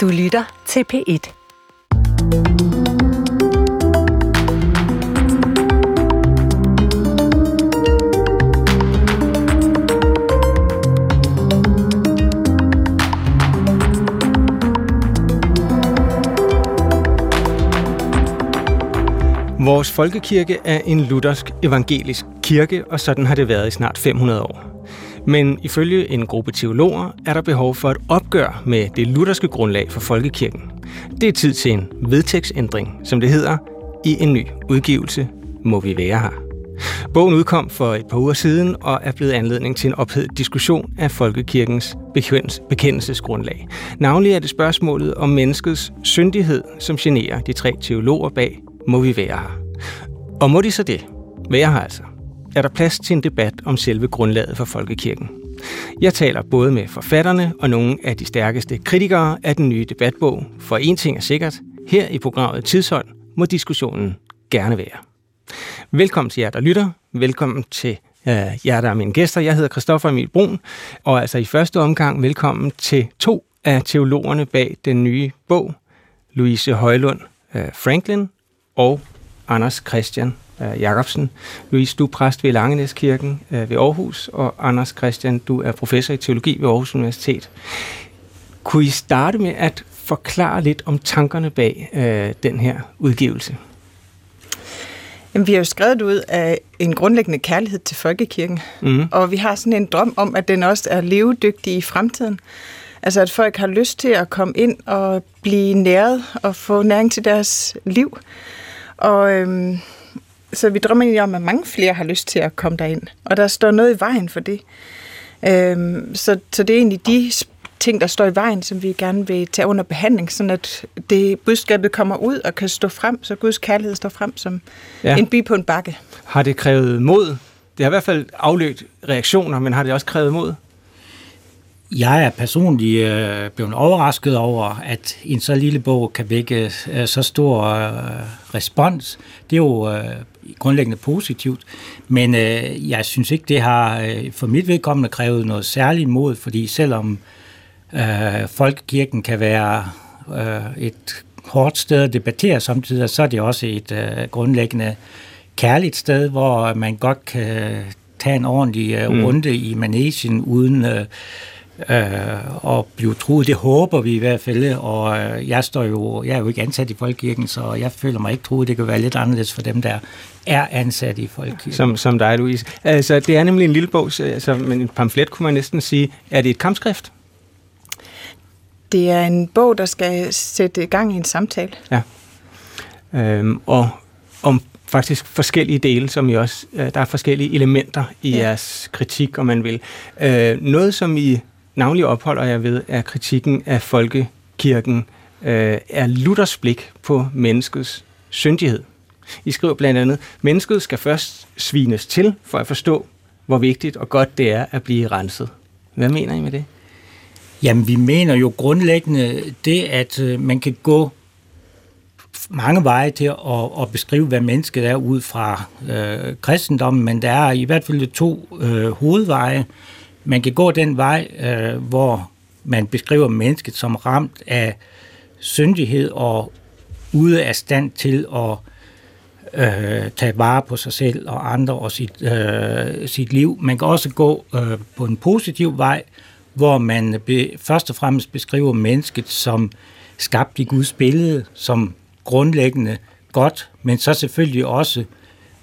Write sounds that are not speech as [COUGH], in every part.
Du lytter til P1. Vores folkekirke er en luthersk evangelisk kirke, og sådan har det været i snart 500 år. Men ifølge en gruppe teologer er der behov for et opgør med det lutherske grundlag for folkekirken. Det er tid til en vedtægtsændring, som det hedder, i en ny udgivelse, Må vi være her. Bogen udkom for et par uger siden og er blevet anledning til en ophedet diskussion af folkekirkens bekendelsesgrundlag. Navnlig er det spørgsmålet om menneskets syndighed, som generer de tre teologer bag Må vi være her. Og må de så det? Være her altså er der plads til en debat om selve grundlaget for folkekirken. Jeg taler både med forfatterne og nogle af de stærkeste kritikere af den nye debatbog, for en ting er sikkert, her i programmet Tidshold må diskussionen gerne være. Velkommen til jer, der lytter. Velkommen til øh, jer, der er mine gæster. Jeg hedder Christoffer Emil Brun, og altså i første omgang velkommen til to af teologerne bag den nye bog, Louise Højlund øh, Franklin og Anders Christian øh, Jacobsen. Louise, du er præst ved Langenæskirken øh, ved Aarhus, og Anders Christian, du er professor i teologi ved Aarhus Universitet. Kunne I starte med at forklare lidt om tankerne bag øh, den her udgivelse? Jamen, vi har jo skrevet ud af en grundlæggende kærlighed til folkekirken, mm. og vi har sådan en drøm om, at den også er levedygtig i fremtiden. Altså at folk har lyst til at komme ind og blive næret og få næring til deres liv. Og øhm, så vi drømmer egentlig om, at mange flere har lyst til at komme derind. Og der står noget i vejen for det. Øhm, så, så det er egentlig de ting, der står i vejen, som vi gerne vil tage under behandling, sådan at det budskabet kommer ud og kan stå frem, så Guds kærlighed står frem som ja. en by på en bakke. Har det krævet mod? Det har i hvert fald afløst reaktioner, men har det også krævet mod? Jeg er personligt øh, blevet overrasket over, at en så lille bog kan vække øh, så stor øh, respons. Det er jo øh, grundlæggende positivt, men øh, jeg synes ikke, det har øh, for mit vedkommende krævet noget særligt mod, fordi selvom øh, folkekirken kan være øh, et hårdt sted at debattere samtidig, så er det også et øh, grundlæggende kærligt sted, hvor man godt kan tage en ordentlig øh, mm. runde i manesien uden... Øh, øh, og blive truet. Det håber vi i hvert fald, og øh, jeg, står jo, jeg er jo ikke ansat i Folkekirken, så jeg føler mig ikke truet. Det kan være lidt anderledes for dem, der er ansat i Folkekirken. Som, som dig, Louise. Altså, det er nemlig en lille bog, altså, men en pamflet kunne man næsten sige. Er det et kampskrift? Det er en bog, der skal sætte i gang i en samtale. Ja. Øhm, og om faktisk forskellige dele, som I også, øh, der er forskellige elementer i ja. jeres kritik, om man vil. Øh, noget, som I navnlig opholder jeg ved, er kritikken af folkekirken, øh, er Luthers blik på menneskets syndighed. I skriver blandt andet, mennesket skal først svines til for at forstå, hvor vigtigt og godt det er at blive renset. Hvad mener I med det? Jamen, vi mener jo grundlæggende det, at øh, man kan gå mange veje til at, at beskrive, hvad mennesket er ud fra øh, kristendommen, men der er i hvert fald to øh, hovedveje. Man kan gå den vej, øh, hvor man beskriver mennesket som ramt af syndighed og ude af stand til at øh, tage vare på sig selv og andre og sit, øh, sit liv. Man kan også gå øh, på en positiv vej, hvor man be, først og fremmest beskriver mennesket som skabt i Guds billede, som grundlæggende godt, men så selvfølgelig også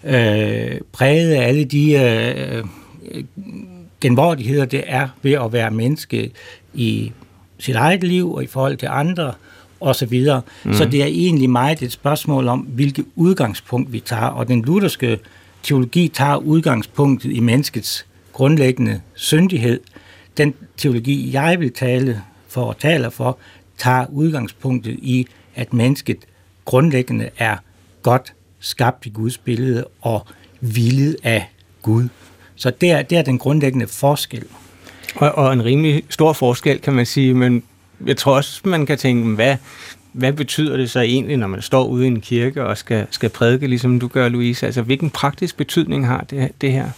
øh, præget af alle de øh, genvordigheder, det er ved at være menneske i sit eget liv og i forhold til andre og så videre. Mm. Så det er egentlig meget et spørgsmål om, hvilket udgangspunkt vi tager, og den lutherske teologi tager udgangspunktet i menneskets grundlæggende syndighed. Den teologi, jeg vil tale for og taler for, tager udgangspunktet i, at mennesket grundlæggende er godt skabt i Guds billede og villet af Gud. Så det er, det er den grundlæggende forskel. Og, og en rimelig stor forskel, kan man sige, men jeg tror også, man kan tænke, hvad, hvad betyder det så egentlig, når man står ude i en kirke og skal, skal prædike, ligesom du gør, Louise? Altså, hvilken praktisk betydning har det, det her?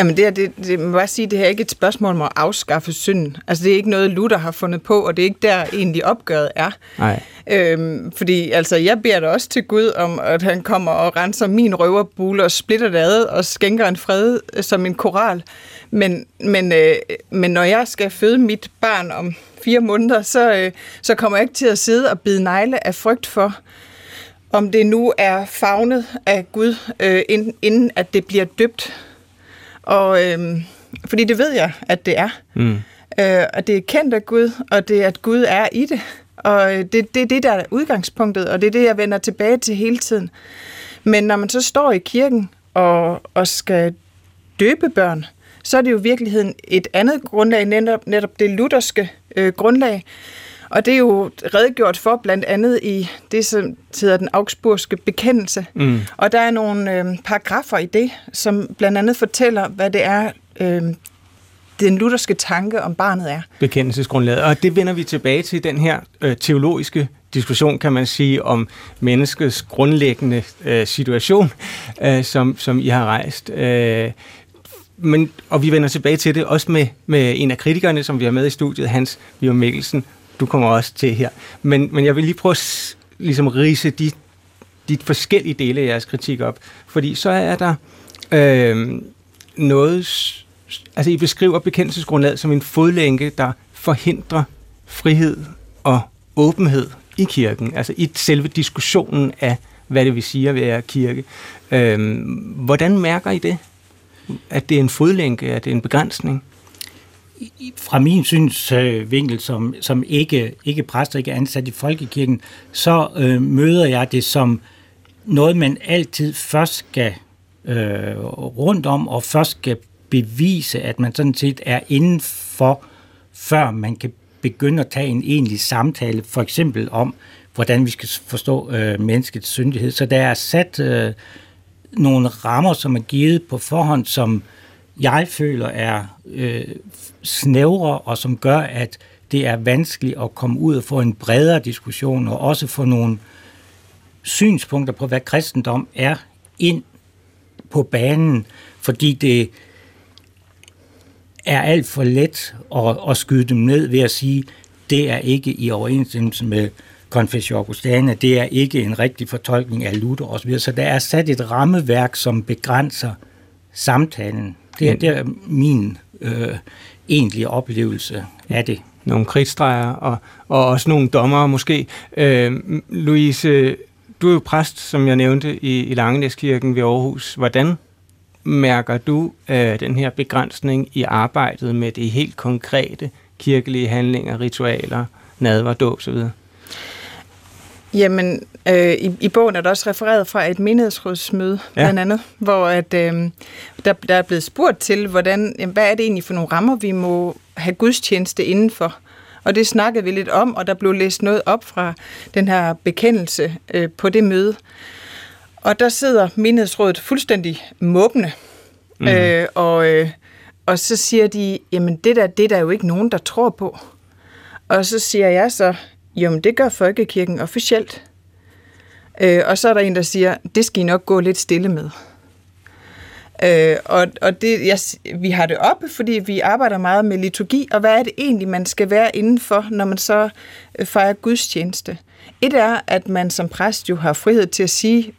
Jamen det, er, det, det må bare sige, det her er ikke et spørgsmål om at afskaffe synden. Altså det er ikke noget, Luther har fundet på, og det er ikke der egentlig opgøret er. Nej. Øhm, fordi altså, jeg beder da også til Gud om, at han kommer og renser min røverbule og splitter det ad og skænker en fred øh, som en koral. Men, men, øh, men når jeg skal føde mit barn om fire måneder, så, øh, så kommer jeg ikke til at sidde og bide negle af frygt for, om det nu er fagnet af Gud, øh, inden, inden at det bliver døbt. Og, øh, fordi det ved jeg, at det er. Mm. Øh, og det er kendt af Gud, og det er, at Gud er i det. Og det, det er det, der er udgangspunktet, og det er det, jeg vender tilbage til hele tiden. Men når man så står i kirken og, og skal døbe børn, så er det jo i virkeligheden et andet grundlag, netop, netop det lutherske øh, grundlag. Og det er jo redegjort for blandt andet i det, som hedder den augsburgske bekendelse. Mm. Og der er nogle øh, paragrafer i det, som blandt andet fortæller, hvad det er, øh, den lutherske tanke om barnet er. Bekendelsesgrundlaget. Og det vender vi tilbage til den her øh, teologiske diskussion, kan man sige, om menneskets grundlæggende øh, situation, øh, som, som I har rejst. Øh, men, og vi vender tilbage til det også med, med en af kritikerne, som vi har med i studiet, Hans Vium Mikkelsen. Du kommer også til her. Men, men jeg vil lige prøve at ligesom rise de, de forskellige dele af jeres kritik op. Fordi så er der øh, noget altså I beskriver bekendelsesgrundlaget som en fodlænke, der forhindrer frihed og åbenhed i kirken, altså i selve diskussionen af, hvad det vil sige at være kirke. Øh, hvordan mærker I det? At det er en fodlænke, at det er en begrænsning? Fra min synsvinkel, som, som ikke, ikke præster, ikke ansat i folkekirken, så øh, møder jeg det som noget, man altid først skal øh, rundt om, og først skal bevise, at man sådan set er indenfor, før man kan begynde at tage en egentlig samtale, for eksempel om, hvordan vi skal forstå øh, menneskets syndighed. Så der er sat øh, nogle rammer, som er givet på forhånd, som jeg føler er øh, snævre, og som gør, at det er vanskeligt at komme ud og få en bredere diskussion, og også få nogle synspunkter på, hvad kristendom er, ind på banen, fordi det er alt for let at, at skyde dem ned ved at sige, det er ikke i overensstemmelse med Confessio Augustana, det er ikke en rigtig fortolkning af Luther osv. Så der er sat et rammeværk, som begrænser samtalen. Det er, det er min øh, egentlige oplevelse af det. Nogle kridtstreger og, og også nogle dommere måske. Øh, Louise, du er jo præst, som jeg nævnte, i, i Langenæskirken ved Aarhus. Hvordan mærker du øh, den her begrænsning i arbejdet med de helt konkrete kirkelige handlinger, ritualer, nadver, dåb osv.? Jamen, øh, i, i bogen er der også refereret fra et menighedsrådsmøde, ja. blandt andet, hvor at, øh, der, der er blevet spurgt til, hvordan, jamen, hvad er det egentlig for nogle rammer, vi må have gudstjeneste indenfor. Og det snakkede vi lidt om, og der blev læst noget op fra den her bekendelse øh, på det møde. Og der sidder menighedsrådet fuldstændig måbende. Mm. Øh, og, øh, og så siger de, jamen det der, det er der jo ikke nogen, der tror på. Og så siger jeg så, jamen det gør folkekirken officielt. Øh, og så er der en, der siger, det skal I nok gå lidt stille med. Øh, og og det, jeg, vi har det oppe, fordi vi arbejder meget med liturgi, og hvad er det egentlig, man skal være indenfor, når man så øh, fejrer gudstjeneste? Et er, at man som præst jo har frihed til at sige,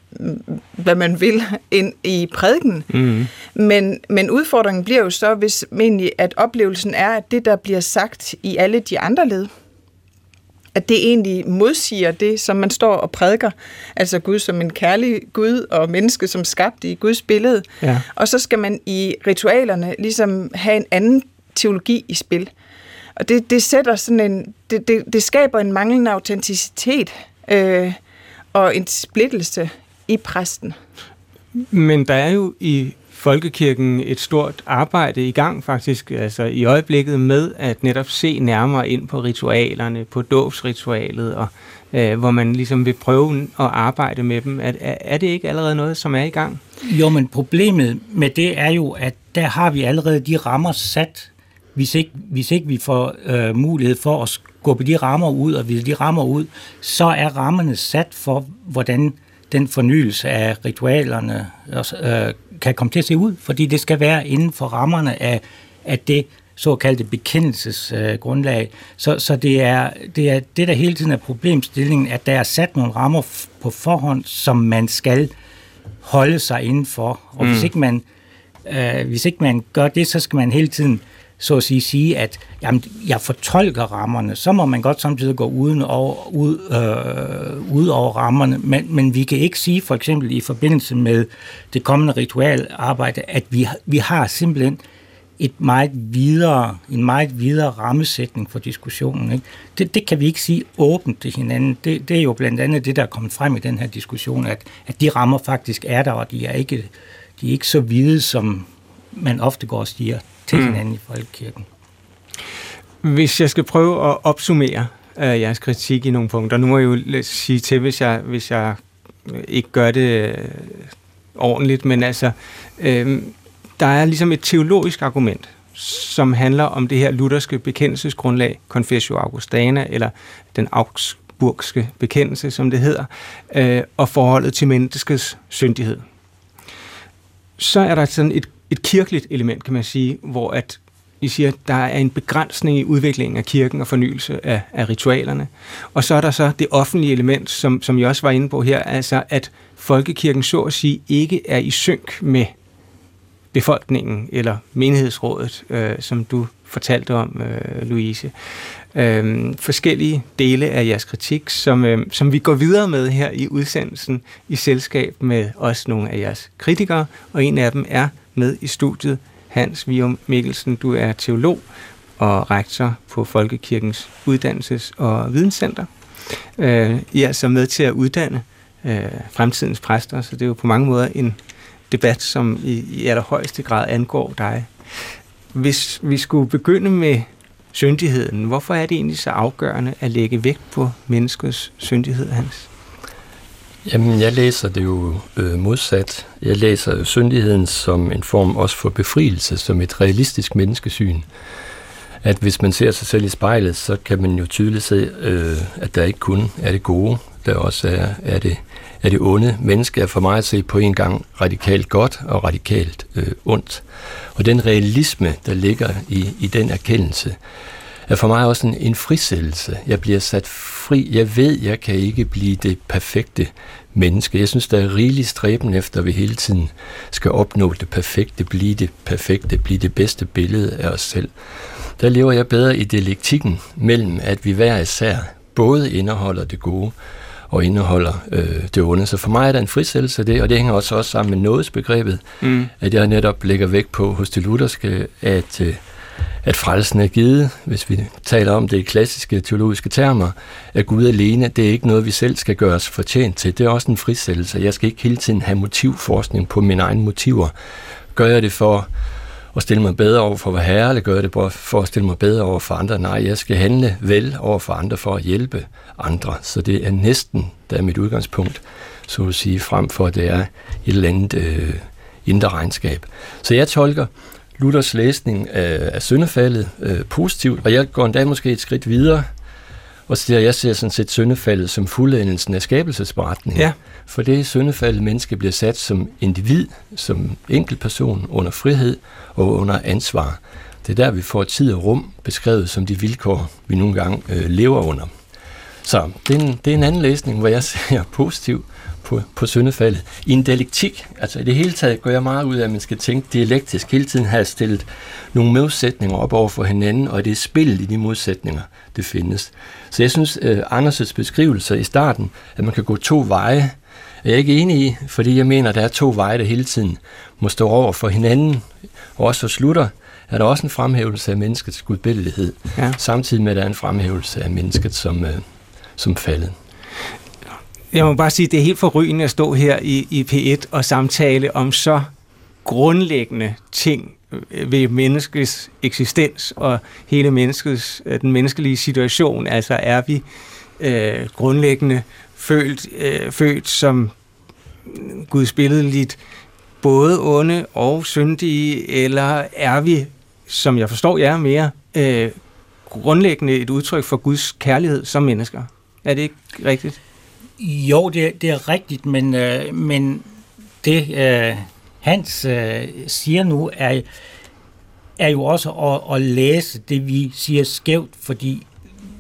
hvad man vil [LAUGHS] ind i prædiken. Mm. Men, men udfordringen bliver jo så, hvis egentlig, at oplevelsen er, at det, der bliver sagt i alle de andre led, at det egentlig modsiger det, som man står og prædiker. Altså Gud som en kærlig Gud, og menneske som skabt i Guds billede. Ja. Og så skal man i ritualerne ligesom have en anden teologi i spil. Og det, det sætter sådan en, det, det, det skaber en manglende autenticitet øh, og en splittelse i præsten. Men der er jo i folkekirken et stort arbejde i gang faktisk, altså i øjeblikket med at netop se nærmere ind på ritualerne, på dåbsritualet, og øh, hvor man ligesom vil prøve at arbejde med dem. Er, er det ikke allerede noget, som er i gang? Jo, men problemet med det er jo, at der har vi allerede de rammer sat. Hvis ikke, hvis ikke vi får øh, mulighed for at skubbe de rammer ud, og hvis de rammer ud, så er rammerne sat for, hvordan den fornyelse af ritualerne øh, kan komme til at se ud, fordi det skal være inden for rammerne af, af det såkaldte bekendelsesgrundlag. Øh, så så det, er, det er det, der hele tiden er problemstillingen, at der er sat nogle rammer på forhånd, som man skal holde sig indenfor. Og mm. hvis, ikke man, øh, hvis ikke man gør det, så skal man hele tiden så at sige, sige at jamen, jeg fortolker rammerne, så må man godt samtidig gå uden over, ud, øh, ud over rammerne, men, men vi kan ikke sige for eksempel i forbindelse med det kommende ritualarbejde, at vi, vi har simpelthen et meget videre, en meget videre rammesætning for diskussionen. Ikke? Det, det kan vi ikke sige åbent til hinanden. Det, det er jo blandt andet det, der er kommet frem i den her diskussion, at, at de rammer faktisk er der, og de er ikke, de er ikke så hvide, som man ofte går og stiger til mm. hinanden i folkekirken. Hvis jeg skal prøve at opsummere uh, jeres kritik i nogle punkter, nu må jeg jo sige til, hvis jeg, hvis jeg ikke gør det uh, ordentligt, men altså, uh, der er ligesom et teologisk argument, som handler om det her lutherske bekendelsesgrundlag, Confessio Augustana, eller den augsburgske bekendelse, som det hedder, øh, og forholdet til menneskets syndighed. Så er der sådan et, et kirkeligt element, kan man sige, hvor at I siger, at der er en begrænsning i udviklingen af kirken og fornyelse af, af ritualerne. Og så er der så det offentlige element, som, som jeg også var inde på her, altså at folkekirken så at sige ikke er i synk med befolkningen eller menighedsrådet, øh, som du fortalte om, øh, Louise. Øh, forskellige dele af jeres kritik, som, øh, som vi går videre med her i udsendelsen i selskab med også nogle af jeres kritikere, og en af dem er med i studiet, Hans Vium Mikkelsen. Du er teolog og rektor på Folkekirkens Uddannelses- og Videnscenter. Øh, I er altså med til at uddanne øh, fremtidens præster, så det er jo på mange måder en debat, som i, i allerhøjeste grad angår dig. Hvis vi skulle begynde med syndigheden, hvorfor er det egentlig så afgørende at lægge vægt på menneskets syndighed, Hans? Jamen, jeg læser det jo øh, modsat. Jeg læser jo syndigheden som en form også for befrielse, som et realistisk menneskesyn. At hvis man ser sig selv i spejlet, så kan man jo tydeligt se, øh, at der ikke kun er det gode, der også er, er det er det onde menneske er for mig at se på en gang radikalt godt og radikalt øh, ondt. Og den realisme, der ligger i, i den erkendelse, er for mig også en, en frisættelse. Jeg bliver sat fri. Jeg ved, jeg kan ikke blive det perfekte menneske. Jeg synes, der er rigelig stræben efter, at vi hele tiden skal opnå det perfekte, blive det perfekte, blive det bedste billede af os selv. Der lever jeg bedre i dialektikken mellem, at vi hver især både indeholder det gode, og indeholder øh, det onde. Så for mig er der en frisættelse af det, og det hænger også, også sammen med nådesbegrebet, mm. at jeg netop lægger vægt på hos det lutherske, at, øh, at frelsen er givet, hvis vi taler om det i klassiske teologiske termer, at Gud alene, det er ikke noget, vi selv skal gøre os fortjent til. Det er også en frisættelse. Jeg skal ikke hele tiden have motivforskning på mine egne motiver. Gør jeg det for at stille mig bedre over for hvad herre, eller gør det for at stille mig bedre over for andre? Nej, jeg skal handle vel over for andre for at hjælpe andre. Så det er næsten, der er mit udgangspunkt, så at sige, frem for at det er et eller andet øh, indre regnskab. Så jeg tolker Luthers læsning af, af syndefaldet øh, positivt, og jeg går endda måske et skridt videre, og siger, jeg ser sådan set syndefaldet som fuldendelsen af skabelsesberetningen. Ja. For det syndefaldet menneske bliver sat som individ, som enkeltperson, under frihed og under ansvar. Det er der, vi får tid og rum beskrevet som de vilkår, vi nogle gange øh, lever under. Så det er, en, det er en anden læsning, hvor jeg [LAUGHS] ser positivt på, på syndefaldet. I en dialektik, altså i det hele taget går jeg meget ud af, at man skal tænke dialektisk, hele tiden have stillet nogle modsætninger op over for hinanden, og det er spillet i de modsætninger, det findes. Så jeg synes, uh, Anders' beskrivelser i starten, at man kan gå to veje, er jeg ikke enig i, fordi jeg mener, at der er to veje, der hele tiden må stå over for hinanden. Og også slutter, er der også en fremhævelse af menneskets gudbillighed, ja. samtidig med, at der er en fremhævelse af mennesket som, uh, som faldet. Jeg må bare sige, at det er helt forrygende at stå her i, i P1 og samtale om så grundlæggende ting ved menneskets eksistens og hele menneskets, øh, den menneskelige situation. Altså er vi øh, grundlæggende følt, øh, født som Guds billedligt både onde og syndige, eller er vi, som jeg forstår jer mere, øh, grundlæggende et udtryk for Guds kærlighed som mennesker? Er det ikke rigtigt? Jo, det, det er rigtigt, men, øh, men det, øh, Hans øh, siger nu, er, er jo også at, at læse det, vi siger skævt, fordi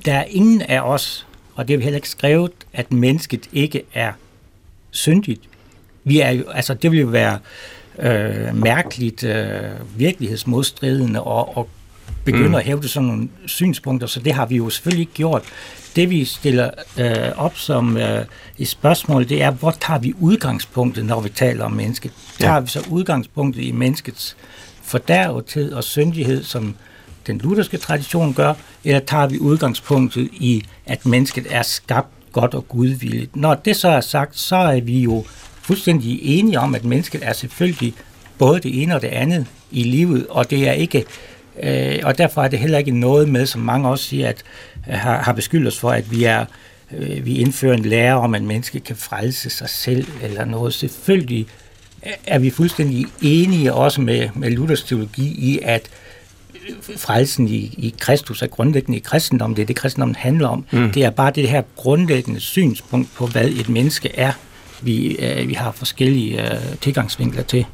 der er ingen af os, og det er vi heller ikke skrevet, at mennesket ikke er syndigt. Vi er jo, altså det vil jo være øh, mærkeligt, øh, virkelighedsmodstridende og, og begynde mm. at hævde sådan nogle synspunkter, så det har vi jo selvfølgelig ikke gjort. Det vi stiller øh, op som øh, et spørgsmål, det er, hvor tager vi udgangspunktet, når vi taler om mennesket? Ja. Tager vi så udgangspunktet i menneskets fordærvethed og syndighed, som den lutherske tradition gør, eller tager vi udgangspunktet i, at mennesket er skabt godt og gudvilligt? Når det så er sagt, så er vi jo fuldstændig enige om, at mennesket er selvfølgelig både det ene og det andet i livet, og det er ikke øh, og derfor er det heller ikke noget med, som mange også siger, at øh, har, har beskyldt os for, at vi er øh, vi indfører en lære om, at menneske kan frelse sig selv eller noget. Selvfølgelig er vi fuldstændig enige også med, med Luthers teologi i, at frelsen i, i Kristus er grundlæggende i kristendommen. Det er det, kristendommen handler om. Mm. Det er bare det her grundlæggende synspunkt på, hvad et menneske er, vi, øh, vi har forskellige øh, tilgangsvinkler til.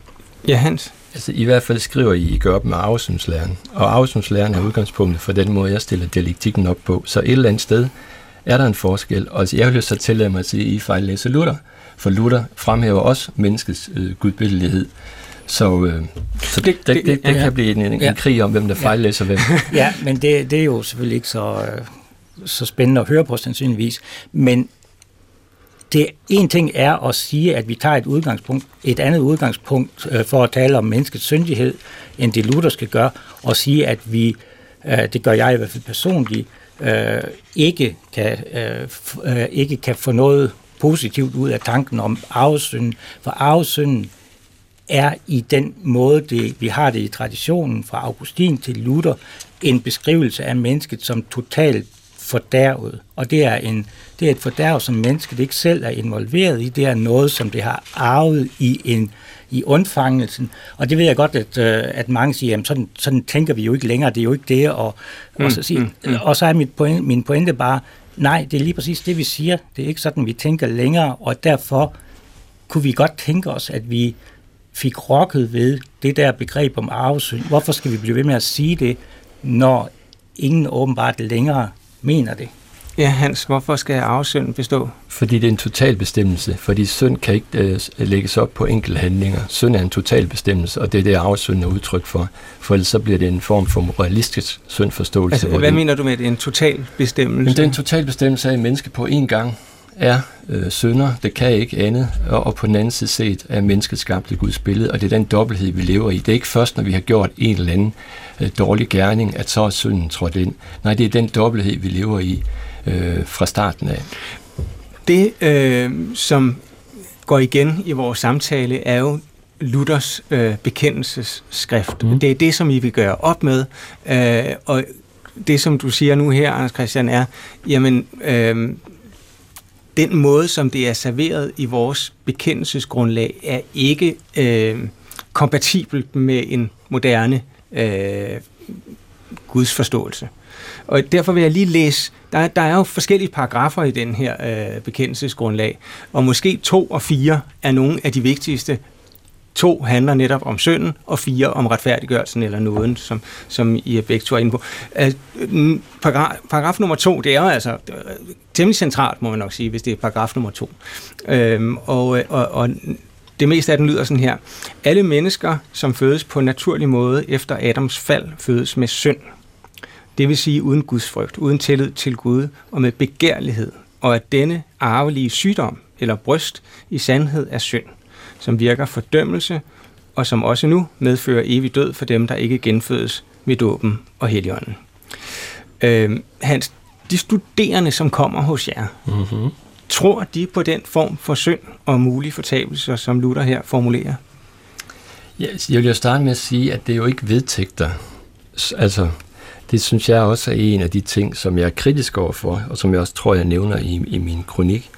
Ja, Hans? Altså, I hvert fald skriver I, I gør op med afsynslæren. Og afsynslæren er udgangspunktet for den måde, jeg stiller dialektikken op på. Så et eller andet sted er der en forskel. Og jeg vil så tillade mig at sige, at I fejllæser Luther. For Luther fremhæver også menneskets øh, gudbillighed. Så, øh, så det, det, det, det, ja, kan blive en, en, ja. en krig om, hvem der fejllæser hvem. Ja, men det, det er jo selvfølgelig ikke så, øh, så spændende at høre på sandsynligvis. Men det en ting er at sige, at vi tager et udgangspunkt, et andet udgangspunkt øh, for at tale om menneskets syndighed, end det Luther skal gøre, og sige, at vi, øh, det gør jeg i hvert fald personligt, øh, ikke, kan, øh, øh, ikke kan få noget positivt ud af tanken om arvesynden, for arvesynden er i den måde, det, vi har det i traditionen fra Augustin til Luther, en beskrivelse af mennesket som totalt fordærvet. Og det er, en, det er et fordærv, som mennesket ikke selv er involveret i. Det er noget, som det har arvet i en i undfangelsen. Og det ved jeg godt, at, øh, at mange siger, jamen sådan, sådan tænker vi jo ikke længere, det er jo ikke det. Og, mm, og, så, sige, mm, mm. og så er mit point, min pointe bare, nej, det er lige præcis det, vi siger. Det er ikke sådan, vi tænker længere, og derfor kunne vi godt tænke os, at vi fik rokket ved det der begreb om arvesynd. Hvorfor skal vi blive ved med at sige det, når ingen åbenbart længere mener det? Ja, Hans, hvorfor skal arvesynden bestå? Fordi det er en total bestemmelse. Fordi synd kan ikke øh, lægges op på enkelte handlinger. Synd er en total bestemmelse, og det er det, arvesynden er udtryk for. For ellers så bliver det en form for moralistisk syndforståelse. Altså, hvad det, mener du med, at det er en total bestemmelse? Men det er en total bestemmelse af, at menneske på én gang er øh, synder, det kan ikke andet, og, og på den anden side set er mennesket skabt i Guds billede, og det er den dobbelthed, vi lever i. Det er ikke først, når vi har gjort en eller anden øh, dårlig gerning, at så er synden trådt ind. Nej, det er den dobbelthed, vi lever i øh, fra starten af. Det, øh, som går igen i vores samtale, er jo Luthers øh, bekendelsesskrift. Mm. Det er det, som I vil gøre op med, øh, og det, som du siger nu her, Anders Christian, er, jamen, øh, den måde, som det er serveret i vores bekendelsesgrundlag, er ikke øh, kompatibelt med en moderne øh, gudsforståelse. Og derfor vil jeg lige læse, der, der er jo forskellige paragrafer i den her øh, bekendelsesgrundlag, og måske to og fire er nogle af de vigtigste To handler netop om synden, og fire om retfærdiggørelsen eller nåden, som, som I begge to er inde på. Øh, paragraf, paragraf nummer to, det er altså øh, temmelig centralt, må man nok sige, hvis det er paragraf nummer to. Øhm, og, øh, og, og det meste af den lyder sådan her. Alle mennesker, som fødes på en naturlig måde efter Adams fald, fødes med synd. Det vil sige uden Guds frygt, uden tillid til Gud og med begærlighed, og at denne arvelige sygdom eller bryst i sandhed er synd som virker fordømmelse, og som også nu medfører evig død for dem, der ikke genfødes ved dåben og heligånden. Øh, Hans, de studerende, som kommer hos jer, mm-hmm. tror de på den form for synd og mulige fortabelser, som Luther her formulerer? Ja, jeg vil jo starte med at sige, at det er jo ikke vedtægter. Altså, det synes jeg også er en af de ting, som jeg er kritisk overfor, og som jeg også tror, jeg nævner i, i min kronik,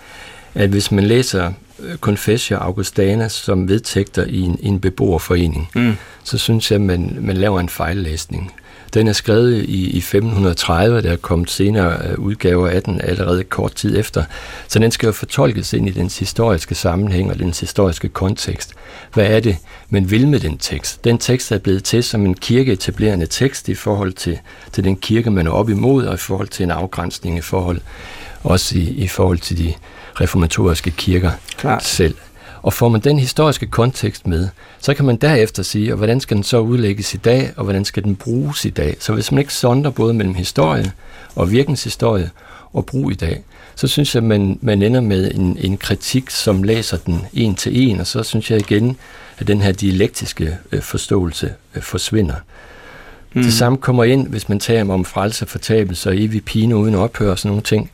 at hvis man læser Øh, Confessio Augustana som vedtægter i en, en beboerforening, mm. så synes jeg, at man, man laver en fejllæsning. Den er skrevet i, i 1530, der er kommet senere øh, udgaver af den allerede kort tid efter. Så den skal jo fortolkes ind i dens historiske sammenhæng og dens historiske kontekst. Hvad er det, man vil med den tekst? Den tekst er blevet til som en kirkeetablerende tekst i forhold til, til den kirke, man er op imod, og i forhold til en afgrænsning i forhold, også i, i forhold til de reformatoriske kirker Klart. selv. Og får man den historiske kontekst med, så kan man derefter sige, og hvordan skal den så udlægges i dag, og hvordan skal den bruges i dag. Så hvis man ikke sonder både mellem historie og virkenshistorie og brug i dag, så synes jeg, man, man ender med en, en kritik, som læser den en til en, og så synes jeg igen, at den her dialektiske øh, forståelse øh, forsvinder. Mm. Det samme kommer ind, hvis man taler om frelse fortabelse og evig pine uden ophør og sådan nogle ting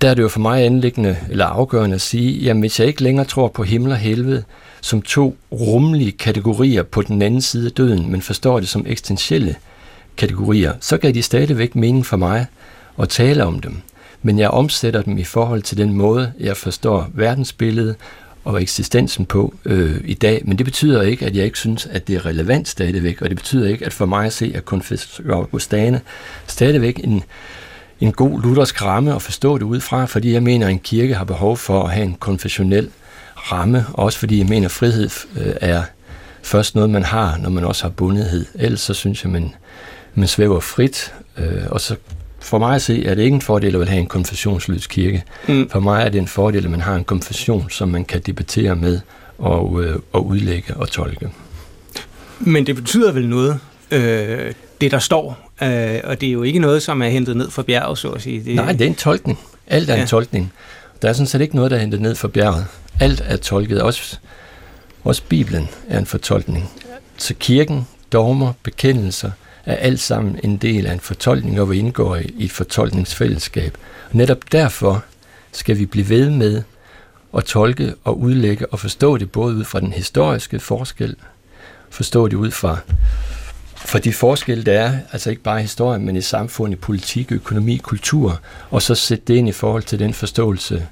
der er det jo for mig anlæggende eller afgørende at sige, jamen hvis jeg ikke længere tror på himmel og helvede som to rumlige kategorier på den anden side af døden, men forstår det som eksistentielle kategorier, så kan de stadigvæk mening for mig at tale om dem. Men jeg omsætter dem i forhold til den måde, jeg forstår verdensbilledet og eksistensen på øh, i dag. Men det betyder ikke, at jeg ikke synes, at det er relevant stadigvæk, og det betyder ikke, at for mig at se, at konfessor Augustane stadigvæk en en god luthersk ramme at forstå det ud fra, fordi jeg mener, at en kirke har behov for at have en konfessionel ramme, også fordi jeg mener, at frihed øh, er først noget, man har, når man også har bundethed. Ellers så synes jeg, man, man svæver frit, øh, og så for mig at se, er det ikke en fordel at have en konfessionsløs kirke. Mm. For mig er det en fordel, at man har en konfession, som man kan debattere med og, øh, og udlægge og tolke. Men det betyder vel noget, øh, det der står Øh, og det er jo ikke noget, som er hentet ned fra bjerget, så at sige. Det... Nej, det er en tolkning. Alt er ja. en tolkning. Der er sådan set ikke noget, der er hentet ned fra bjerget. Alt er tolket. Også, også Bibelen er en fortolkning. Så kirken, dogmer, bekendelser er alt sammen en del af en fortolkning, og vi indgår i, et fortolkningsfællesskab. Og netop derfor skal vi blive ved med at tolke og udlægge og forstå det både ud fra den historiske forskel, forstå det ud fra for de forskelle, der er, altså ikke bare i historien, men i samfundet, politik, økonomi, kultur, og så sætte det ind i forhold til den forståelse,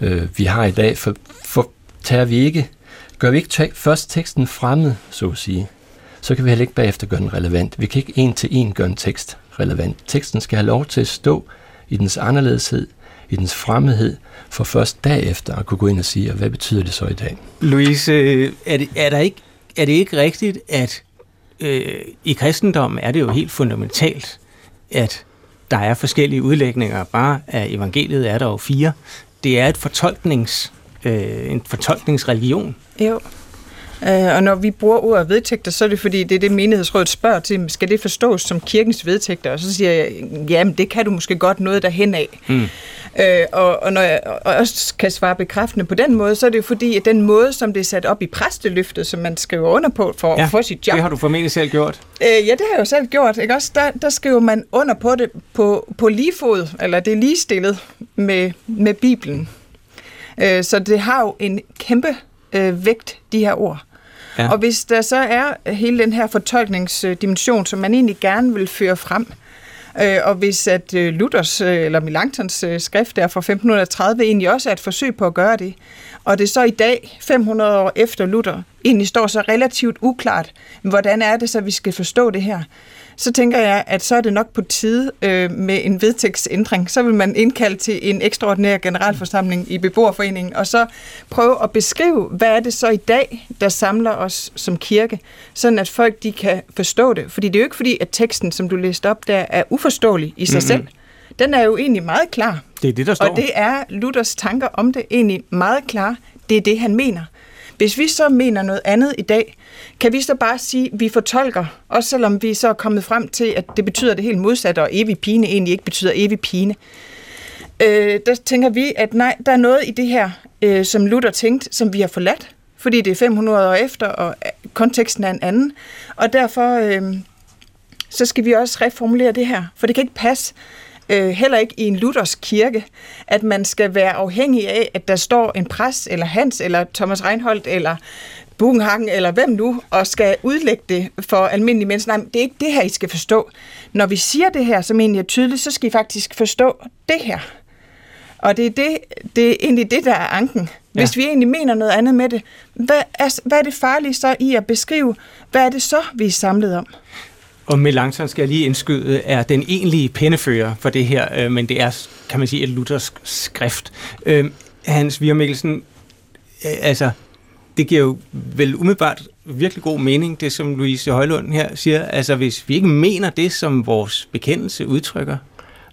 øh, vi har i dag. For, for tager vi ikke, gør vi ikke te- først teksten fremmed, så at sige, så kan vi heller ikke bagefter gøre den relevant. Vi kan ikke en til en gøre en tekst relevant. Teksten skal have lov til at stå i dens anderledeshed, i dens fremmedhed, for først derefter at kunne gå ind og sige, hvad betyder det så i dag? Louise, øh, er det, er der ikke, er det ikke rigtigt, at øh, i kristendommen er det jo helt fundamentalt, at der er forskellige udlægninger. Bare af evangeliet er der jo fire. Det er et fortolknings, øh, en fortolkningsreligion. Jo. Øh, og når vi bruger ordet vedtægter, så er det fordi, det er det menighedsrådet spørger til, skal det forstås som kirkens vedtægter? Og så siger jeg, jamen det kan du måske godt noget derhen af. Mm. Øh, og, og når jeg også kan svare bekræftende på den måde, så er det jo fordi, at den måde, som det er sat op i præsteløftet, som man skriver under på for ja, at få sit job. det har du formentlig selv gjort. Øh, ja, det har jeg jo selv gjort. Ikke? Også der, der skriver man under på det på, på lige fod, eller det er ligestillet med, med Bibelen. Øh, så det har jo en kæmpe øh, vægt, de her ord. Ja. Og hvis der så er hele den her fortolkningsdimension, som man egentlig gerne vil føre frem, øh, og hvis at øh, Luthers øh, eller Melanchtons øh, skrift der fra 1530 egentlig også er et forsøg på at gøre det, og det så i dag, 500 år efter Luther, egentlig står så relativt uklart, hvordan er det så, vi skal forstå det her, så tænker jeg, at så er det nok på tide øh, med en vedtægtsændring. Så vil man indkalde til en ekstraordinær generalforsamling i beboerforeningen, og så prøve at beskrive, hvad er det så i dag, der samler os som kirke, sådan at folk de kan forstå det. Fordi det er jo ikke fordi, at teksten, som du læste op der, er uforståelig i sig mm-hmm. selv. Den er jo egentlig meget klar. Det er det, der står. Og det er Luthers tanker om det egentlig meget klar. Det er det, han mener. Hvis vi så mener noget andet i dag, kan vi så bare sige, at vi fortolker, også selvom vi så er kommet frem til, at det betyder det helt modsatte, og evig pine egentlig ikke betyder evig pine. Øh, der tænker vi, at nej, der er noget i det her, øh, som Luther tænkte, som vi har forladt, fordi det er 500 år efter, og konteksten er en anden. Og derfor øh, så skal vi også reformulere det her, for det kan ikke passe, øh, heller ikke i en luthersk kirke, at man skal være afhængig af, at der står en præst, eller Hans, eller Thomas Reinholdt, eller Bugenhagen, eller hvem nu, og skal udlægge det for almindelige mennesker. Nej, det er ikke det her, I skal forstå. Når vi siger det her, som egentlig er tydeligt, så skal I faktisk forstå det her. Og det er, det, det er egentlig det, der er anken. Hvis ja. vi egentlig mener noget andet med det, hvad er, hvad er det farlige så i at beskrive, hvad er det så, vi er samlet om? Og Melanchthon skal jeg lige indskyde, er den egentlige pennefører for det her, øh, men det er, kan man sige, et luthersk skrift. Øh, Hans Vier Mikkelsen, øh, altså, det giver jo vel umiddelbart virkelig god mening, det som Louise Højlund her siger. Altså, hvis vi ikke mener det, som vores bekendelse udtrykker,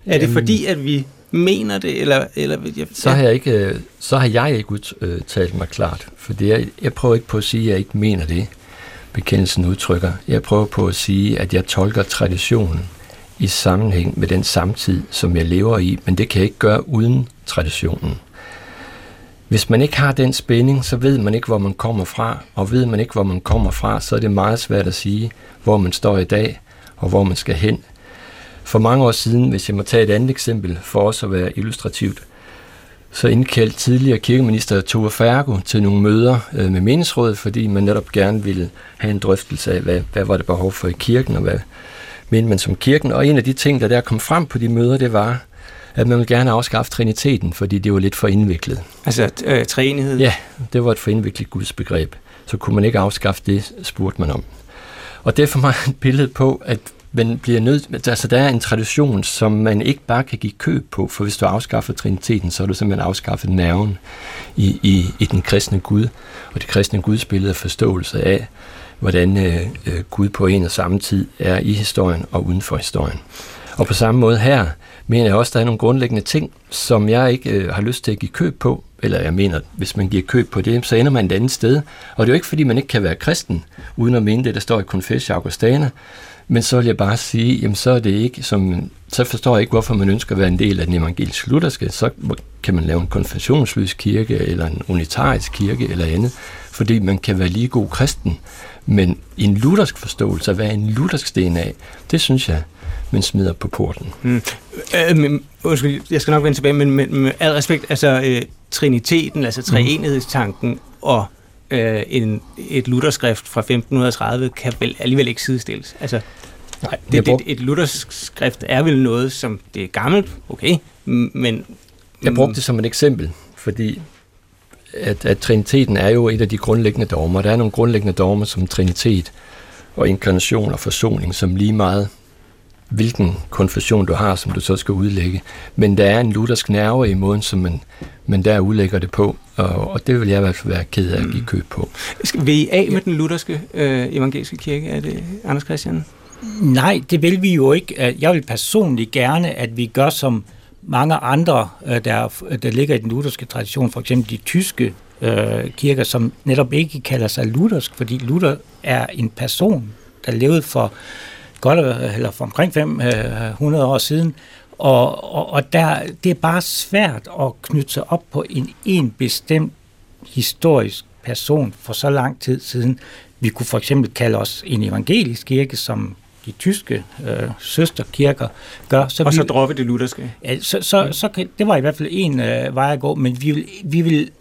er det fordi, at vi mener det, eller... eller ja. så, har jeg ikke, så har jeg ikke udtalt mig klart, for det er, jeg prøver ikke på at sige, at jeg ikke mener det, bekendelsen udtrykker. Jeg prøver på at sige, at jeg tolker traditionen i sammenhæng med den samtid, som jeg lever i, men det kan jeg ikke gøre uden traditionen. Hvis man ikke har den spænding, så ved man ikke, hvor man kommer fra, og ved man ikke, hvor man kommer fra, så er det meget svært at sige, hvor man står i dag, og hvor man skal hen. For mange år siden, hvis jeg må tage et andet eksempel for også at være illustrativt, så indkaldte tidligere kirkeminister Tove Fergo til nogle møder øh, med meningsrådet, fordi man netop gerne ville have en drøftelse af, hvad, hvad var det behov for i kirken, og hvad mente man som kirken. Og en af de ting, der der kom frem på de møder, det var, at man ville gerne afskaffe triniteten, fordi det var lidt for indviklet. Altså øh, træenighed? Ja, det var et for indviklet gudsbegreb. Så kunne man ikke afskaffe det, spurgte man om. Og det er for mig et billede på, at men bliver nødt, altså der er en tradition, som man ikke bare kan give køb på, for hvis du afskaffer triniteten, så er du simpelthen afskaffet nerven i, i, i den kristne Gud, og det kristne Gudsbillede er forståelse af, hvordan øh, øh, Gud på en og samme tid er i historien og uden for historien. Og på samme måde her, mener jeg også, der er nogle grundlæggende ting, som jeg ikke øh, har lyst til at give køb på, eller jeg mener, hvis man giver køb på det, så ender man et andet sted. Og det er jo ikke, fordi man ikke kan være kristen, uden at mene det, der står i Confessio Augustana, men så vil jeg bare sige, jamen så er det ikke som, så forstår jeg ikke, hvorfor man ønsker at være en del af den evangelisk lutherske. Så kan man lave en konfessionsløs kirke, eller en unitarisk kirke, eller andet. Fordi man kan være lige god kristen. Men en luthersk forståelse, at være en luthersk sten af, det synes jeg, man smider på porten. Mm. Øh, men, undskyld, jeg skal nok vende tilbage, men med, med al respekt, altså øh, triniteten, altså treenighedstanken og øh, en, et lutherskrift fra 1530 kan vel alligevel ikke sidestilles. Altså, Nej, det, det, et lutherskrift er vel noget, som det er gammelt, okay, men... Jeg brugte det som et eksempel, fordi at, at triniteten er jo et af de grundlæggende dogmer. Der er nogle grundlæggende dogmer som trinitet og inkarnation og forsoning, som lige meget hvilken konfession du har, som du så skal udlægge. Men der er en luthersk nerve i måden, som man, man der udlægger det på, og, og det vil jeg i hvert fald være ked af at give køb på. Vil I af med den lutherske øh, evangeliske kirke? Er det Anders Christian? Nej, det vil vi jo ikke. Jeg vil personligt gerne, at vi gør som mange andre, øh, der, der ligger i den lutherske tradition, for eksempel de tyske øh, kirker, som netop ikke kalder sig luthersk, fordi Luther er en person, der levede for godt eller for omkring 500 år siden, og, og, og der, det er bare svært at knytte sig op på en, en bestemt historisk person for så lang tid siden. Vi kunne for eksempel kalde os en evangelisk kirke, som de tyske øh, søsterkirker gør. Så og vi, så droppe det lutherske. Ja, så, så, så kan, det var i hvert fald en øh, vej at gå, men vi vil, vi vil